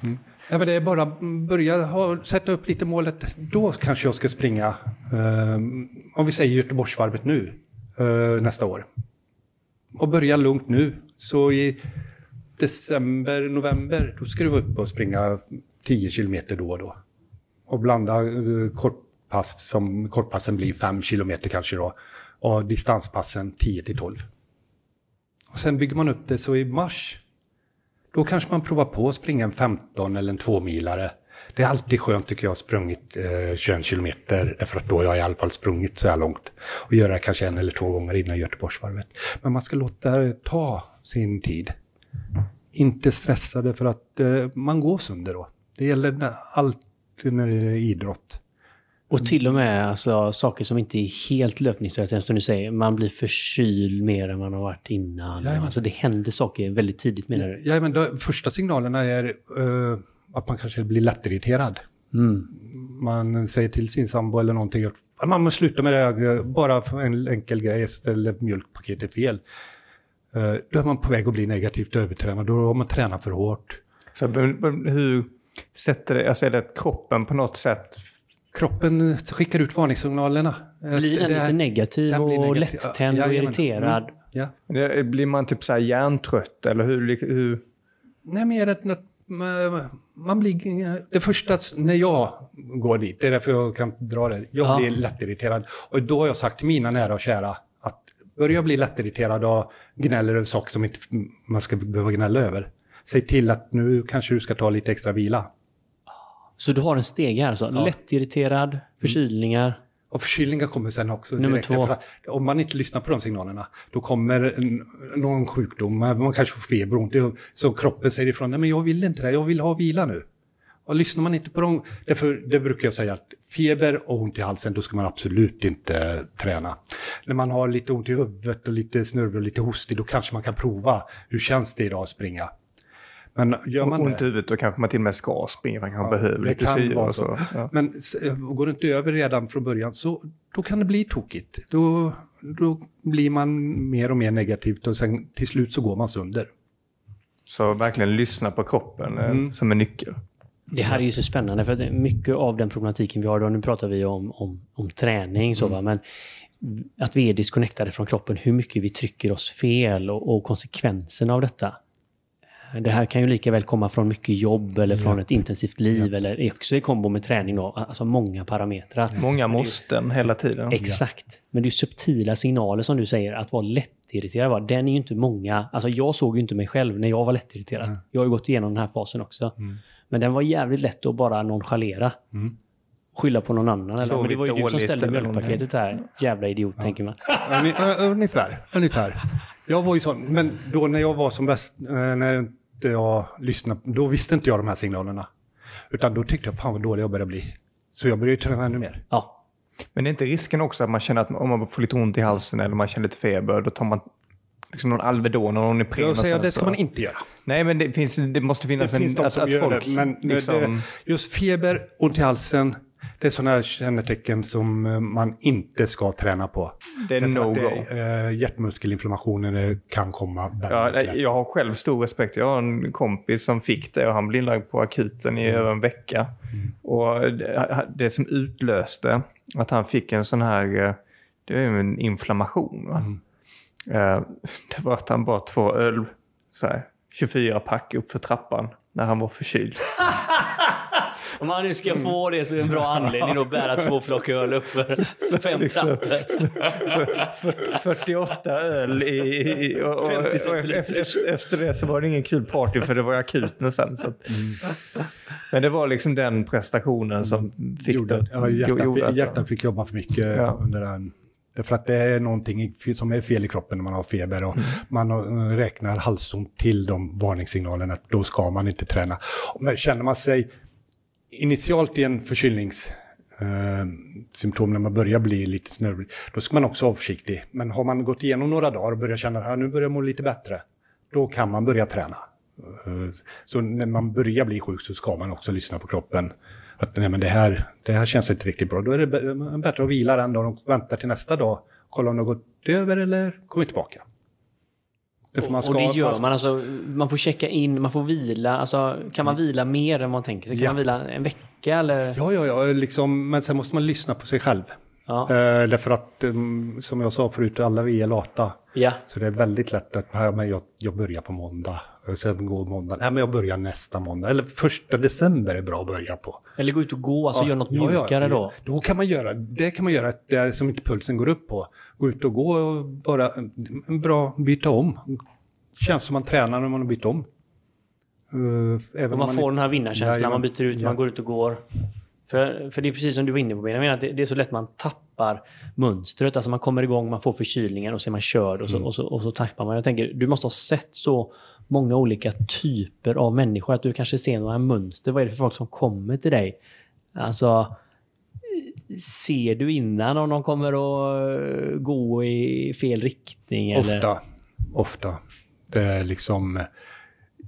mm. Ja, men det är bara börja ha, sätta upp lite målet. Då kanske jag ska springa, um, om vi säger Göteborgsvarvet nu, uh, nästa år. Och börja lugnt nu. Så i december, november, då ska du vara uppe och springa 10 kilometer då och då och blanda eh, kortpass som kortpassen blir 5 kilometer kanske då och distanspassen 10 till 12. Och sen bygger man upp det så i mars då kanske man provar på att springa en 15 eller en 2-milare. Det är alltid skönt tycker jag, sprungit eh, 21 kilometer, därför att då har jag i alla fall sprungit så här långt. Och göra det kanske en eller två gånger innan Göteborgsvarvet. Men man ska låta det ta sin tid. Inte stressa det för att eh, man går sönder då. Det gäller allt när det är idrott. Och till och med alltså, saker som inte är helt löpningsrelaterade, som du säger. Man blir förkyld mer än man har varit innan. Jajamän. Alltså, det händer saker väldigt tidigt menar du? Ja, men de första signalerna är uh, att man kanske blir lättirriterad. Mm. Man säger till sin sambo eller någonting att man måste sluta med det, bara för en enkel grej, ställer mjölkpaketet fel. Uh, då är man på väg att bli negativt övertränad, då har man tränat för hårt. Så hur sätter det, alltså är det att kroppen på något sätt Kroppen skickar ut varningssignalerna. Blir den lite negativ och negativ. lättänd ja, och irriterad? Mm, ja. Blir man typ så här hjärntrött eller hur? hur? Nej, mer att man blir... Det första när jag går dit, det är därför jag kan dra det. Jag ja. blir lättirriterad. Och då har jag sagt till mina nära och kära att börjar jag bli lättirriterad och gnäller över saker som inte man ska behöva gnälla över säg till att nu kanske du ska ta lite extra vila. Så du har en steg här alltså? Ja. Lättirriterad, förkylningar? Mm. Och förkylningar kommer sen också. Nummer direkt, två. om man inte lyssnar på de signalerna, då kommer någon sjukdom, man kanske får feber och ont, så kroppen säger ifrån, nej men jag vill inte det, jag vill ha vila nu. Och lyssnar man inte på dem, därför det brukar jag säga att feber och ont i halsen, då ska man absolut inte träna. När man har lite ont i huvudet och lite snurr och lite hostig, då kanske man kan prova, hur känns det idag att springa? Men gör man ont i huvudet då kanske man till och med ska springa, man kanske ja, behöver lite syre och så. Ja. Men går det inte över redan från början så då kan det bli tokigt. Då, då blir man mer och mer negativt och sen till slut så går man sönder. Så verkligen lyssna på kroppen eh, mm. som en nyckel. Det här är ju så spännande för att mycket av den problematiken vi har då, nu pratar vi om, om, om träning så va, men att vi är disconnectade från kroppen, hur mycket vi trycker oss fel och, och konsekvenserna av detta. Det här kan ju lika väl komma från mycket jobb eller från ett intensivt liv eller också i kombo med träning då, alltså många parametrar. Många måsten hela tiden. Exakt. Men det är subtila signaler som du säger, att vara lättirriterad. va? Den är ju inte många... Alltså jag såg ju inte mig själv när jag var lättirriterad. Jag har ju gått igenom den här fasen också. Men den var jävligt lätt att bara nonchalera. Skylla på någon annan. Eller? Men det var ju du som ställde mjölkpaketet här. Jävla idiot, tänker man. Ungefär, ungefär. Jag var ju sån, men då när jag var som bäst, eh, när inte jag lyssnade, då visste inte jag de här signalerna. Utan då tyckte jag, fan vad dålig jag började bli. Så jag började träna ännu mer. Ja. Men det är inte risken också att man känner att om man får lite ont i halsen eller man känner lite feber, då tar man liksom någon Alvedon och någon Ipren. Jag säger det ska man inte göra. Nej, men det, finns, det måste Det finnas finns en... de att, som att gör folk det, men liksom, det, just feber, ont i halsen, det är sådana här kännetecken som eh, man inte ska träna på. det är no-go. eh, hjärtmuskelinflammationer kan komma Ja, jag har själv stor respekt. Jag har en kompis som fick det och han blev inlagd på akuten i över en vecka. Och det, det som utlöste att han fick en sån här, eh, det är ju en inflammation. Va? Eh, Det var att han bara två öl, så här, 24 pack upp för trappan när han var förkyld. Om man nu ska få det så är det en bra anledning att bära två flock öl upp för fem Liksom. trappor. 48 öl i... i och, och, 50 och efter, efter det så var det ingen kul party för det var akuten sen. Så att, Men det var liksom den prestationen som fick gjorde, det. ja, hjärtat, gjorde fick, hjärtat fick jobba för mycket Ja. under den. Därför att det är någonting som är fel i kroppen när man har feber och man har- räknar halsont till de varningssignalerna. att Då ska man inte träna. Men känner man sig initialt i en förkylnings eh, symptom när man börjar bli lite snörvlig, då ska man också vara försiktig. Men har man gått igenom några dagar och börjar känna att nu börjar jag må lite bättre, då kan man börja träna. Eh, så när man börjar bli sjuk så ska man också lyssna på kroppen. Att nej, men det, här, det här känns inte riktigt bra. Då är det bättre att vila den dagen och vänta till nästa dag. Kolla om det har gått över eller kommit tillbaka. Därför man och det gör man ska- man. Alltså, man får checka in, man får vila. Alltså, kan man vila mer än man tänker sig? Kan Ja. man vila en vecka eller? Ja, ja, ja, liksom, men sen måste man lyssna på sig själv. Ja. Eh, därför att, um, som jag sa förut, alla vi är lata. ja. Så det är väldigt lätt att ja, men jag, jag börjar på måndag. Och sen går måndag. Nej, men jag börjar nästa måndag. Eller första december är bra att börja på. Eller gå ut och gå, alltså gör något Ja, ja, mjukare då. Då kan man göra, det kan man göra det som inte pulsen går upp på. Gå ut och gå och bara en bra byta om. Känns som man tränar när man har bytt om. Uh, även Och man om får den här vinnarkänslan, man byter ut, Ja. man går ut och går. För, för det är precis som du var inne på, Ben. jag menar att det, det är så lätt man tappar mönstret. Alltså man kommer igång, man får förkylningen och så är man körd och så, Mm. och så, och så tappar man. Jag tänker, du måste ha sett så många olika typer av människor, att du kanske ser några mönster. Vad är det för folk som kommer till dig? Alltså, ser du innan om de kommer att eh, gå i fel riktning? Eller? Ofta, ofta. Det är liksom...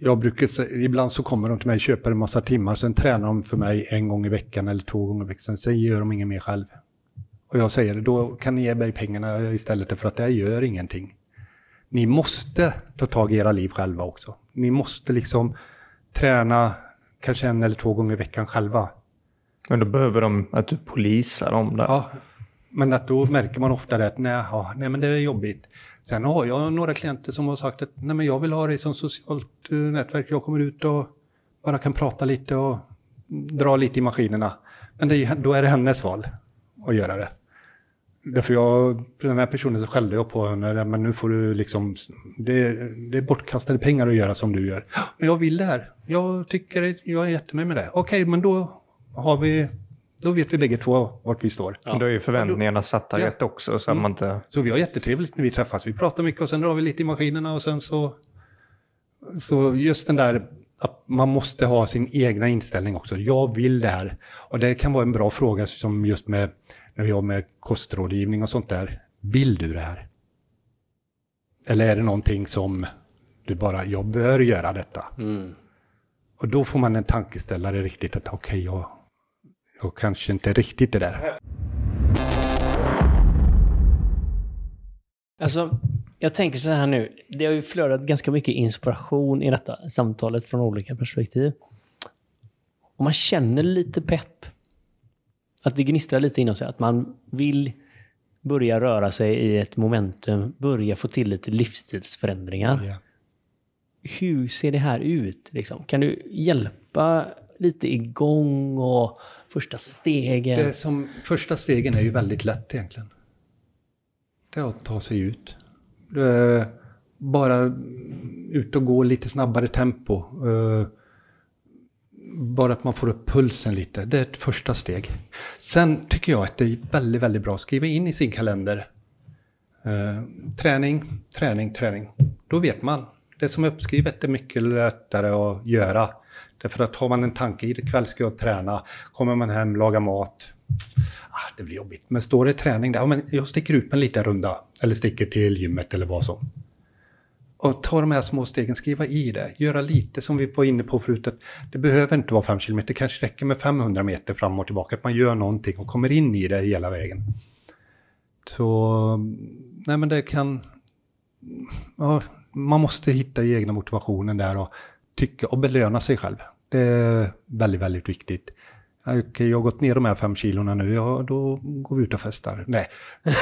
Jag brukar ibland så kommer de till mig, köper en massa timmar, sen tränar de för mig en gång i veckan eller två gånger i veckan, sen gör de inget mer själv. Och jag säger, då kan ni ge mig pengarna istället för att det gör ingenting. Ni måste ta tag i era liv själva också. Ni måste liksom träna kanske en eller två gånger i veckan själva. Men då behöver de att du polisar dem där. Ja, men att då märker man ofta det att nej, ja, nej men det är jobbigt. Sen har jag några klienter som har sagt att nej, men jag vill ha det som socialt eh, nätverk. Jag kommer ut och bara kan prata lite och dra lite i maskinerna. Men det, då är det hennes val att göra det. Därför jag, för den här personen så skällde jag på henne, men nu får du liksom, det, det är bortkastade pengar att göra som du gör. Men jag vill det här, jag tycker, jag är jättenöjd med det. Okej, men då har vi, då vet vi bägge två vart vi står. Men Då är ju förväntningarna satta Ja. rätt också så att man inte... Så vi har jättetrevligt när vi träffas. Vi pratar mycket och sen drar vi lite i maskinerna och sen så... Så just den där att man måste ha sin egna inställning också. Jag vill det här. Och det kan vara en bra fråga som just med när vi har med kostrådgivning och sånt där. Vill du det här? Eller är det någonting som du bara, jag bör göra detta? Mm. Och då får man en tankeställare riktigt att okej, jag, jag kanske inte riktigt är där. Alltså, jag tänker så här nu. Det har ju flödat ganska mycket inspiration i detta samtalet från olika perspektiv. Och man känner lite pepp. Att det gnistrar lite inom sig. Att man vill börja röra sig i ett momentum. Börja få till lite livsstilsförändringar. Ja. Hur ser det här ut? Liksom? Kan du hjälpa lite igång och första stegen? Det som, första stegen är ju väldigt lätt egentligen. Det är att ta sig ut. Bara ut och gå lite snabbare tempo. Eh, bara att man får upp pulsen lite. Det är ett första steg. Sen tycker jag att det är väldigt, väldigt bra att skriva in i sin kalender. Eh, träning, träning, träning. Då vet man. Det som är uppskrivet är mycket lättare att göra. Därför att har man en tanke, ikväll ska jag träna, kommer man hem, lagar mat. Ah, det blir jobbigt. Men står det träning där, ja, men jag sticker ut med en liten runda. Eller sticker till gymmet eller vad som. Och ta de här små stegen, skriva i det. Göra lite som vi var inne på förut. Att det behöver inte vara 5 km, det kanske räcker med 500 meter fram och tillbaka. Att man gör någonting och kommer in i det hela vägen. Så, nej men det kan... Ja, man måste hitta egna motivationen där och tycka och belöna sig själv. Det är väldigt, väldigt viktigt. Okej, jag har gått ner de här fem kilorna nu, ja då går vi ut och festar. Nej,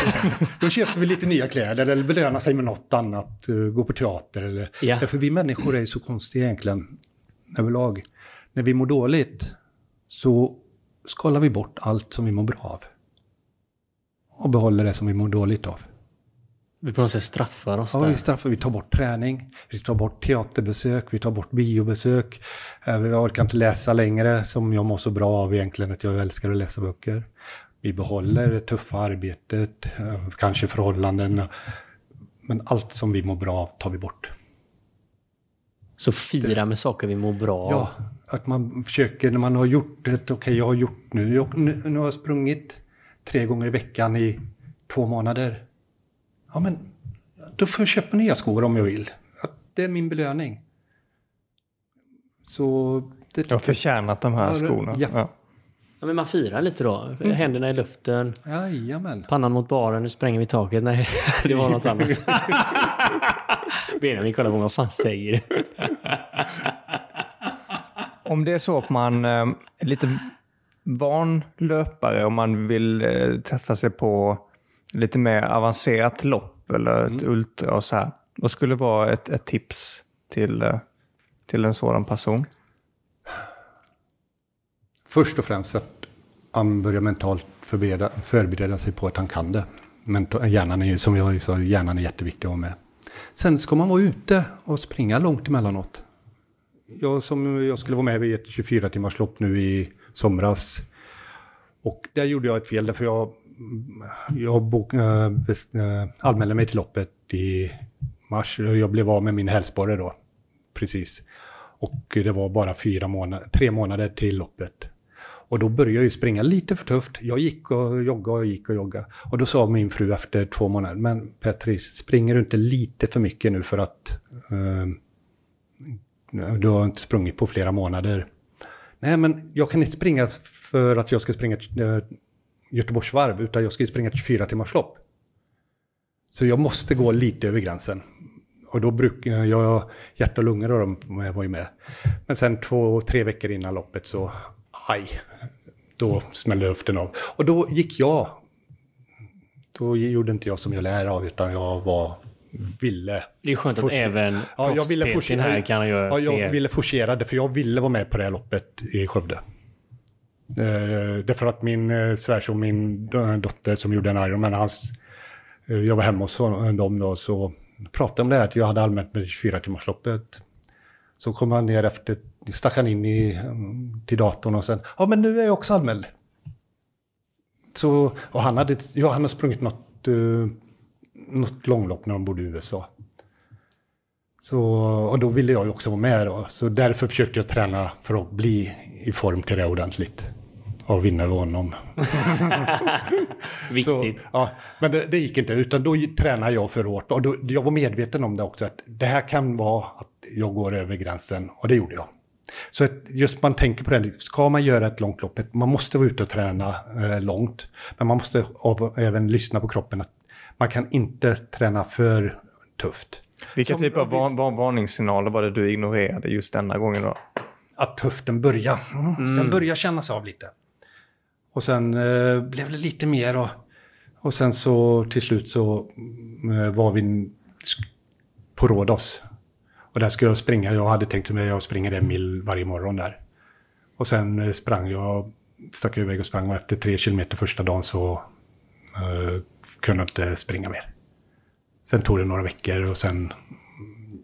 då köper vi lite nya kläder eller belönar sig med något annat, eh, gå på teater eller... Ja. Därför vi människor är så konstiga egentligen överlag. När vi mår dåligt så skalar vi bort allt som vi mår bra av. Och behåller det som vi mår dåligt av. Vi på något sätt straffar oss Ja, där. vi straffar, vi tar bort träning, vi tar bort teaterbesök, vi tar bort biobesök. Eh, Vi orkar inte läsa längre, som jag mår så bra av egentligen, att jag älskar att läsa böcker. Vi behåller det tuffa arbetet, eh, kanske förhållanden. Men allt som vi mår bra av tar vi bort. Så fira med saker vi mår bra av. Ja, att man försöker när man har gjort det, okej jag har gjort nu, jag, nu, nu har jag sprungit tre gånger i veckan i två månader. Ja men, då får jag köpa nya skor om jag vill. Det är min belöning. Så det Jag har förtjänat de här skorna. ja. Ja. Ja, men man firar lite då. Händerna i luften, Jajamän. pannan mot baren, nu spränger vi taket. Nej, det var något annat. Benjamin kollar på mig, vad fan säger du? Om det är så att man eh, är lite van löpare och man vill eh, testa sig på lite mer avancerat lopp eller ett ultra och så här. Vad skulle vara ett, ett tips till, eh, till en sådan person? Först och främst att han börjar mentalt förbereda, förbereda sig på att han kan det. Men hjärnan är ju, som jag sa, hjärnan är jätteviktig att ha med. Sen ska man vara ute och springa långt emellanåt. Jag, som, jag skulle vara med vid ett 24 timmars lopp nu i somras. Och där gjorde jag ett fel, därför jag, jag bok, eh, äh, best, äh, eh, anmälde mig till loppet i mars. Jag blev av med min hälsporre då, precis. Och det var bara fyra månader, tre månader till loppet. Och då började jag ju springa lite för tufft. Jag gick och joggade och gick och joggade. Och då sa min fru efter två månader, men Petris, springer du inte lite för mycket nu för att eh, du har inte sprungit på flera månader? Nej, men jag kan inte springa för att jag ska springa eh, Göteborgsvarv, utan jag ska ju springa ett 24 timmars lopp. Så jag måste gå lite över gränsen. Och då brukar jag, hjärta och lungor och de var ju med. Men sen två, tre veckor innan loppet så, aj, då smällde luften av. Och då gick jag, då gjorde inte jag som jag lär av, utan jag var, ville. Det är skönt att även Ja, jag ville forcera. här kan göra Ja, jag ville forcera det, för jag ville vara med på det här loppet i Skövde. Eh, därför att min eh, svärson, min dotter som gjorde en Ironman, hans, eh, jag var hemma hos eh, dem då, så pratade om det här att jag hade anmält mig till 24-timmarsloppet. Så kom han ner efter, stack han in i, mm, till datorn och sen, ja men nu är jag också anmäld. Så, och han hade, ja, han har sprungit något, eh, något långlopp när de bodde i USA. Så, och då ville jag ju också vara med då. Så därför försökte jag träna för att bli i form till det ordentligt. Och vinna över honom. Så, Viktigt. ja, men det, det gick inte, utan då tränade jag för hårt. Och då, jag var medveten om det också, att det här kan vara att jag går över gränsen. Och det gjorde jag. Så att just man tänker på det, ska man göra ett långt lopp, man måste vara ute och träna eh, långt. Men man måste av, även lyssna på kroppen, att man kan inte träna för tufft. Vilka typer av var, var, varningssignaler var det du ignorerade just denna gången då? att höften börjar, mm. den börjar kännas av lite. Och sen eh, blev det lite mer och, och sen så till slut så eh, var vi på Rhodos. Och där skulle jag springa, jag hade tänkt mig att jag springer en mil varje morgon där. Och sen eh, sprang jag, stack iväg och sprang och efter tre kilometer första dagen så eh, kunde jag inte springa mer. Sen tog det några veckor och sen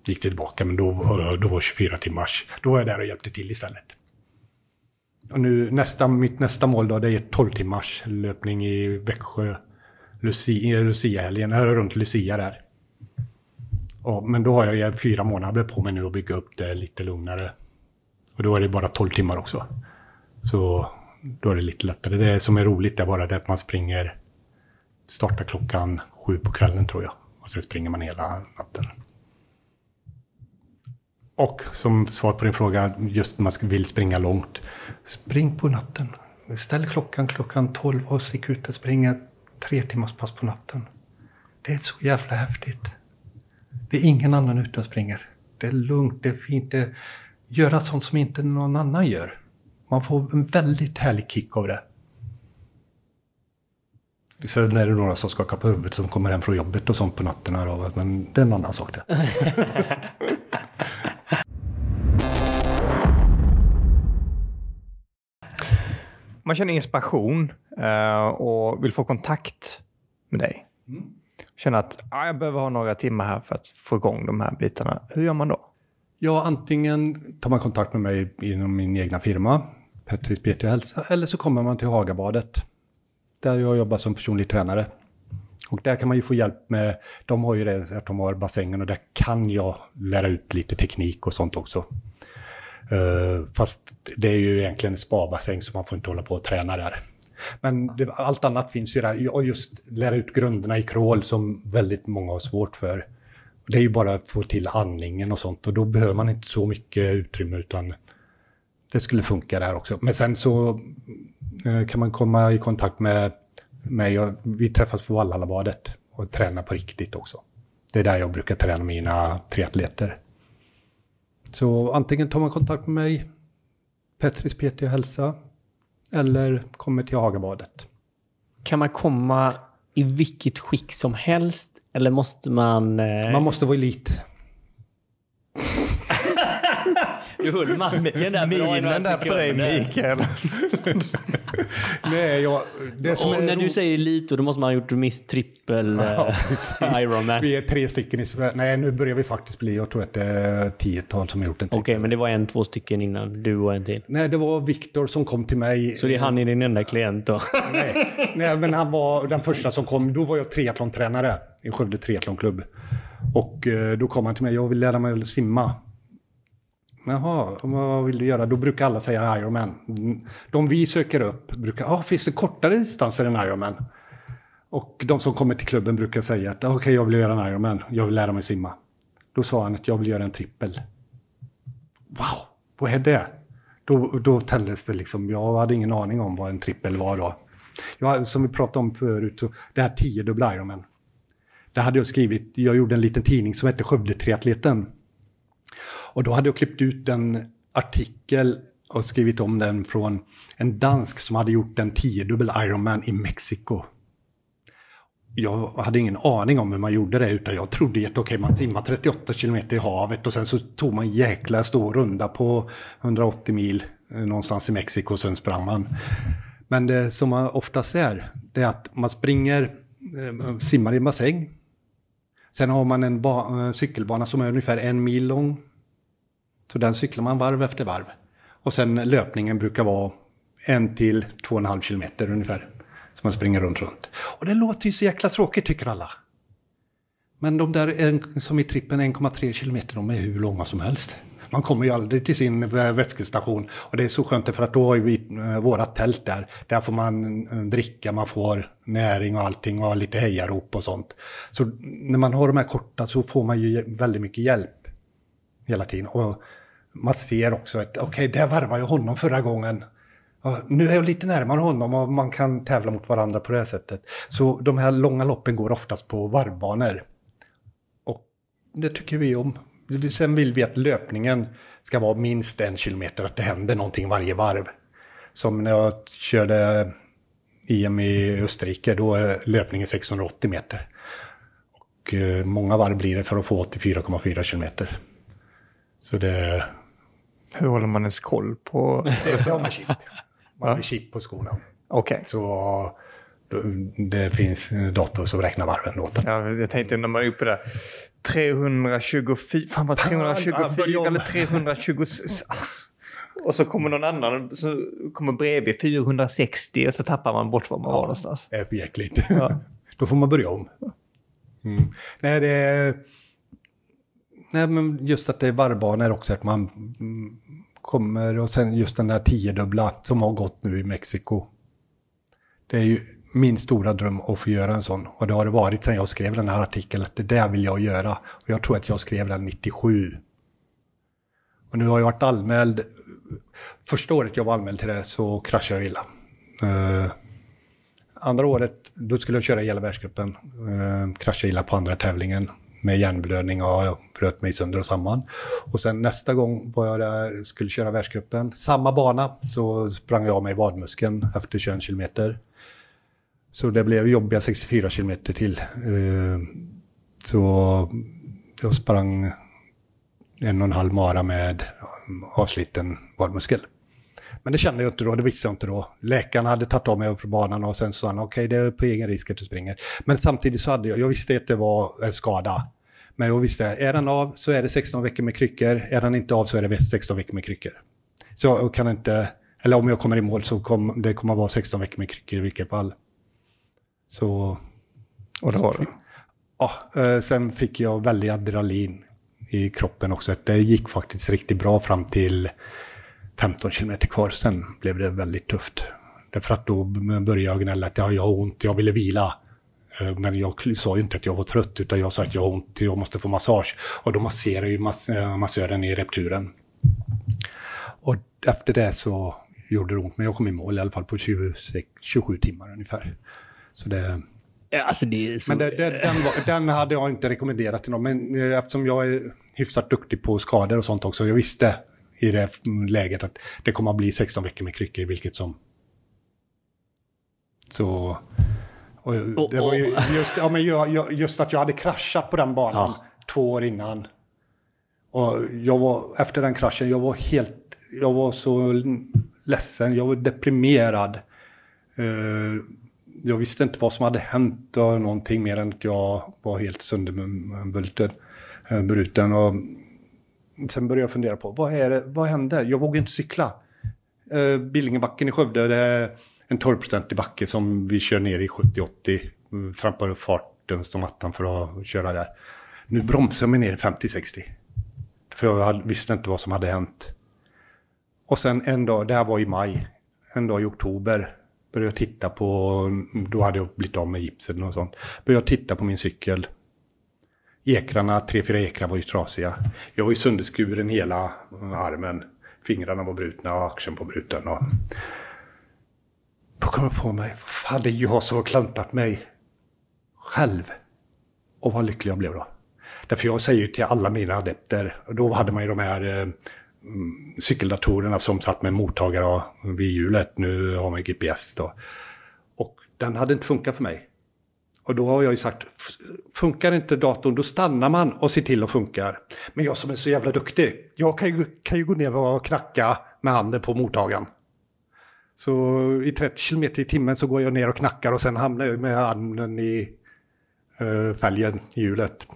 gick det tillbaka, men då, då var 24 timmars. Då var jag där och hjälpte till istället. Och nu nästa, mitt nästa mål då, det är 12 timmars löpning i Växjö. Lucia, eh, Lucia-helgen, eh, runt Lucia där. Och, men då har jag fyra månader på mig nu att bygga upp det lite lugnare. Och då är det bara 12 timmar också. Så då är det lite lättare. Det som är roligt är bara det att man springer, startar klockan sju på kvällen tror jag. Och sen springer man hela natten. Och som svar på din fråga, just när man vill springa långt. Spring på natten. Ställ klockan klockan 12 och stick ut och springa tre timmars pass på natten. Det är så jävla häftigt. Det är ingen annan ute och springer. Det är lugnt, det är fint. Det göra sånt som inte någon annan gör. Man får en väldigt härlig kick av det. Sen är det några som skakar på huvudet som kommer hem från jobbet och sånt på nätterna. Då, men det är en annan sak det. Man känner inspiration uh, och vill få kontakt med dig. Mm. Känner att ah, jag behöver ha några timmar här för att få igång de här bitarna. Hur gör man då? Ja, antingen tar man kontakt med mig inom min egna firma, Petris PT hälsa, eller så kommer man till Hagabadet, där jag jobbar som personlig tränare. Och där kan man ju få hjälp med, de har ju det att de har bassängen och där kan jag lära ut lite teknik och sånt också. Uh, fast det är ju egentligen en spabassäng så man får inte hålla på och träna där. Men det, allt annat finns ju där. Och just lära ut grunderna i crawl som väldigt många har svårt för. Det är ju bara att få till andningen och sånt och då behöver man inte så mycket utrymme utan det skulle funka där också. Men sen så eh, kan man komma i kontakt med mig vi träffas på Valhallabadet och tränar på riktigt också. Det är där jag brukar träna mina triatleter. Så antingen tar man kontakt med mig, Petris PT och hälsa, eller kommer till Hagabadet. Kan man komma i vilket skick som helst eller måste man... Eh... Man måste vara elit. Du höll masken där bra Minen där på dig Mikael. Nej, jag, och när du säger elit då måste man ha gjort minst trippel ja, uh, Ironman. Vi är tre stycken i Sverige. Nej, nu börjar vi faktiskt bli, jag tror att det är tiotal som har gjort en Okej, okay, men det var en, två stycken innan du och en till? Nej, det var Viktor som kom till mig. Så det är han är din enda klient då? nej, nej, men han var den första som kom. Då var jag triathlontränare i Skövde triathlonklubb. Och eh, då kom han till mig, jag vill lära mig att simma. Jaha, vad vill du göra? Då brukar alla säga Ironman. De vi söker upp brukar, ja, ah, finns det kortare distanser än Ironman? Och de som kommer till klubben brukar säga att ah, okej, okay, jag vill göra en Ironman, jag vill lära mig simma. Då sa han att jag vill göra en trippel. Wow, vad är det? Då, då tändes det liksom, jag hade ingen aning om vad en trippel var då. Jag, som vi pratade om förut, så det här tiodubbla Ironman. Det hade jag skrivit, jag gjorde en liten tidning som hette Skövde Triatleten. Och då hade jag klippt ut en artikel och skrivit om den från en dansk som hade gjort en tiodubbel Ironman i Mexiko. Jag hade ingen aning om hur man gjorde det utan jag trodde att okay, man simmar 38 kilometer i havet och sen så tog man jäkla stor runda på 180 mil eh, någonstans i Mexiko och sen sprang man. Men det som man oftast är, det är att man springer, eh, simmar i en bassäng. Sen har man en eh, cykelbana som är ungefär en mil lång så den cyklar man varv efter varv. Och sen löpningen brukar vara en till två och en halv kilometer ungefär. Så man springer runt, runt. Och det låter ju så jäkla tråkigt tycker alla. Men de där en, som i trippen 1,3 kilometer, de är hur långa som helst. Man kommer ju aldrig till sin eh, vätskestation. Och det är så skönt för att då har vi eh, våra tält där. Där får man eh, dricka, man får näring och allting och lite hejarop och sånt. Så när man har de här korta så får man ju väldigt mycket hjälp hela tiden. Och man ser också att okej, okay, där varvade jag honom förra gången. Och nu är jag lite närmare honom och man kan tävla mot varandra på det här sättet. Så de här långa loppen går oftast på varvbanor. Och det tycker vi om. sen vill vi att löpningen ska vara minst en kilometer, att det händer någonting varje varv. Som när jag körde EM i Österrike, då är löpningen 680 meter. Och eh, många varv blir det för att få 84,4 kilometer. Så det... Hur håller man ens koll på... Det är med chip. Man har chip på skorna. Okej. Okay. Så det finns en dator som räknar varven åt Ja, jag tänkte när man är uppe där. 324, fan vad 324 eller 326. Och så kommer någon annan, så kommer bredvid 460 och så tappar man bort var man ja, var någonstans. Det är jäkligt. Ja. Då får man börja om. Mm. Nej, det är... Nej, men just att det är varvbanor också, att man mm, kommer och sen just den där tiodubbla som har gått nu i Mexiko. Det är ju min stora dröm att få göra en sån. Och det har det varit sedan jag skrev den här artikeln, att det där vill jag göra. Och jag tror att jag skrev den 97. Och nu har jag varit anmäld. Första året jag var anmäld till det så kraschade jag illa. Uh, andra året, då skulle jag köra hela världscupen. Uh, kraschade illa på andra tävlingen med hjärnblödning och jag bröt mig sönder och samman. Och sen nästa gång var jag där, skulle köra världscupen, samma bana, så sprang jag med vadmuskeln efter 21 kilometer. Så det blev jobbiga 64 kilometer till. Eh, så jag sprang en och en halv mara med avsliten vadmuskel. Men det kände jag inte då, det visste jag inte då. Läkarna hade tagit av mig från banan och sen sa han okej okay, det är på egen risk att du springer. Men samtidigt så hade jag, jag visste att det var en skada. Men jag visste, är den av så är det 16 veckor med kryckor, är den inte av så är det 16 veckor med kryckor. Så jag kan inte, eller om jag kommer i mål så kommer det kommer vara 16 veckor med kryckor i vilket fall. Så... Och det var det? Ja, eh, sen fick jag väldigt adrenalin i kroppen också. Det gick faktiskt riktigt bra fram till 15 kilometer kvar. Sen blev det väldigt tufft. Därför att då började jag gnälla att jag har ont, jag ville vila. Eh, men jag sa ju inte att jag var trött, utan jag sa att jag har ont, jag måste få massage. Och då masserar ju mass eh, massören i repturen. Och efter det så gjorde det ont, men jag kom i mål i alla fall på 20, 27 timmar ungefär. Så det... Alltså det så... Men det, det, den, var, den, hade jag inte rekommenderat till någon. Men eh, eftersom jag är hyfsat duktig på skador och sånt också. Jag visste i det läget att det kommer att bli 16 veckor med kryckor vilket som. Så... Och det var ju just, ja, men just att jag hade kraschat på den banan ja. två år innan. Och jag var, efter den kraschen, jag var helt, jag var så ledsen, jag var deprimerad. Uh, jag visste inte vad som hade hänt och någonting mer än att jag var helt sönderbruten. Eh, och sen började jag fundera på vad, är det, vad hände? Jag vågar inte cykla. Eh, Billingebacken i Skövde, det är en 12-procentig backe som vi kör ner i 70-80. Mm, trampar upp farten som attan för att köra där. Nu bromsar jag mig ner i 50-60. För jag visste inte vad som hade hänt. Och sen en dag, det här var i maj, en dag i oktober Började jag titta på, då hade jag blivit av med gipsen och sånt. Började jag titta på min cykel. Ekrarna, tre, fyra ekrar var ju trasiga. Jag var ju sönderskuren hela armen. Fingrarna var brutna och axeln var bruten. Och... Då kom jag på mig, vad fan det är jag som har klantat mig själv? Och vad lycklig jag blev då. Därför jag säger ju till alla mina adepter, och då hade man ju de här eh, mm, cykeldatorerna som satt med mottagare vid hjulet. Nu har man GPS då. Och den hade inte funkat för mig. Och då har jag ju sagt, funkar inte datorn då stannar man och ser till att funkar. Men jag som är så jävla duktig, jag kan ju, kan ju gå ner och knacka med handen på mottagaren. Så i 30 km i timmen så går jag ner och knackar och sen hamnar jag med handen i uh, fälgen i hjulet.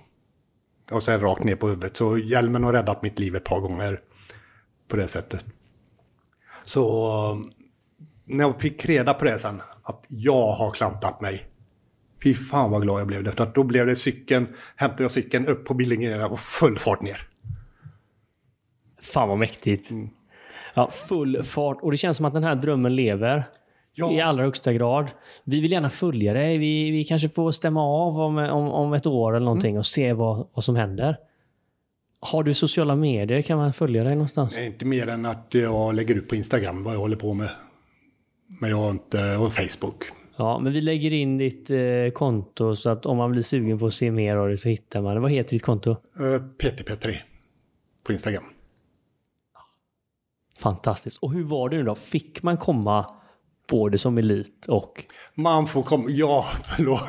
Och sen rakt ner på huvudet. Så hjälmen har räddat mitt liv ett par gånger på det sättet. Så eh, när jag fick reda på det sen, att jag har klantat mig. Fy fan vad glad jag blev. Därför att då blev det cykeln, hämtade jag cykeln upp på Billingen och full fart ner. Fan vad mäktigt. Mm. Ja, full fart. Och det känns som att den här drömmen lever. Ja. I allra högsta grad. Vi vill gärna följa dig. Vi, vi kanske får stämma av om, om, om ett år eller någonting mm. och se vad, vad som händer. Har du sociala medier? Kan man följa dig någonstans? Nej, inte mer än att jag lägger ut på Instagram vad jag håller på med. Men jag har inte, och Facebook. Ja, men vi lägger in ditt eh, konto så att om man blir sugen på att se mer av det så hittar man det. Vad heter ditt konto? Uh, PTP3. på Instagram. Fantastiskt. Och hur var det nu då? Fick man komma både som elit och... Man får komma, ja, förlåt.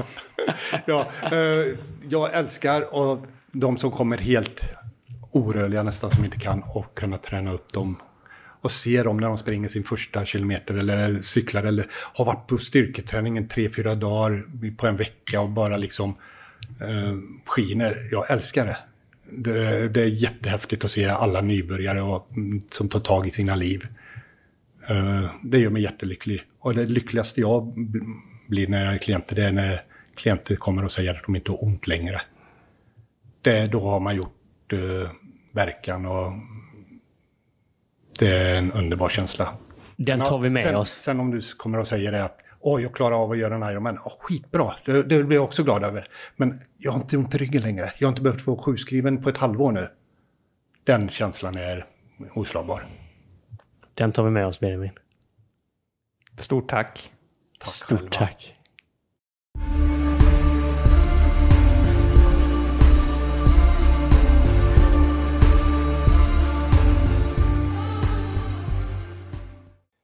ja, eh, jag älskar och de som kommer helt orörliga nästan som inte kan och kunna träna upp dem och se dem när de springer sin första kilometer eller cyklar eller har varit på styrketräningen tre, fyra dagar på en vecka och bara liksom eh, skiner. Jag älskar det. det. det. är jättehäftigt att se alla nybörjare och, mm, som tar tag i sina liv. Eh, det gör mig jättelycklig. Och det lyckligaste jag blir när jag är klienter, det är när klienter kommer och säger att de inte har ont längre. Det, då har man gjort eh, verkan och det är en underbar känsla. Den tar vi med sen, oss. Sen om du kommer och säger det att Oj, jag klarar av att göra en Ironman. Oh, skitbra, det, det blir jag också glad över. Men jag har inte ont i ryggen längre. Jag har inte behövt få sjukskriven på ett halvår nu. Den känslan är oslagbar. Den tar vi med oss, Benjamin. Stort tack. tack Stort själva. tack.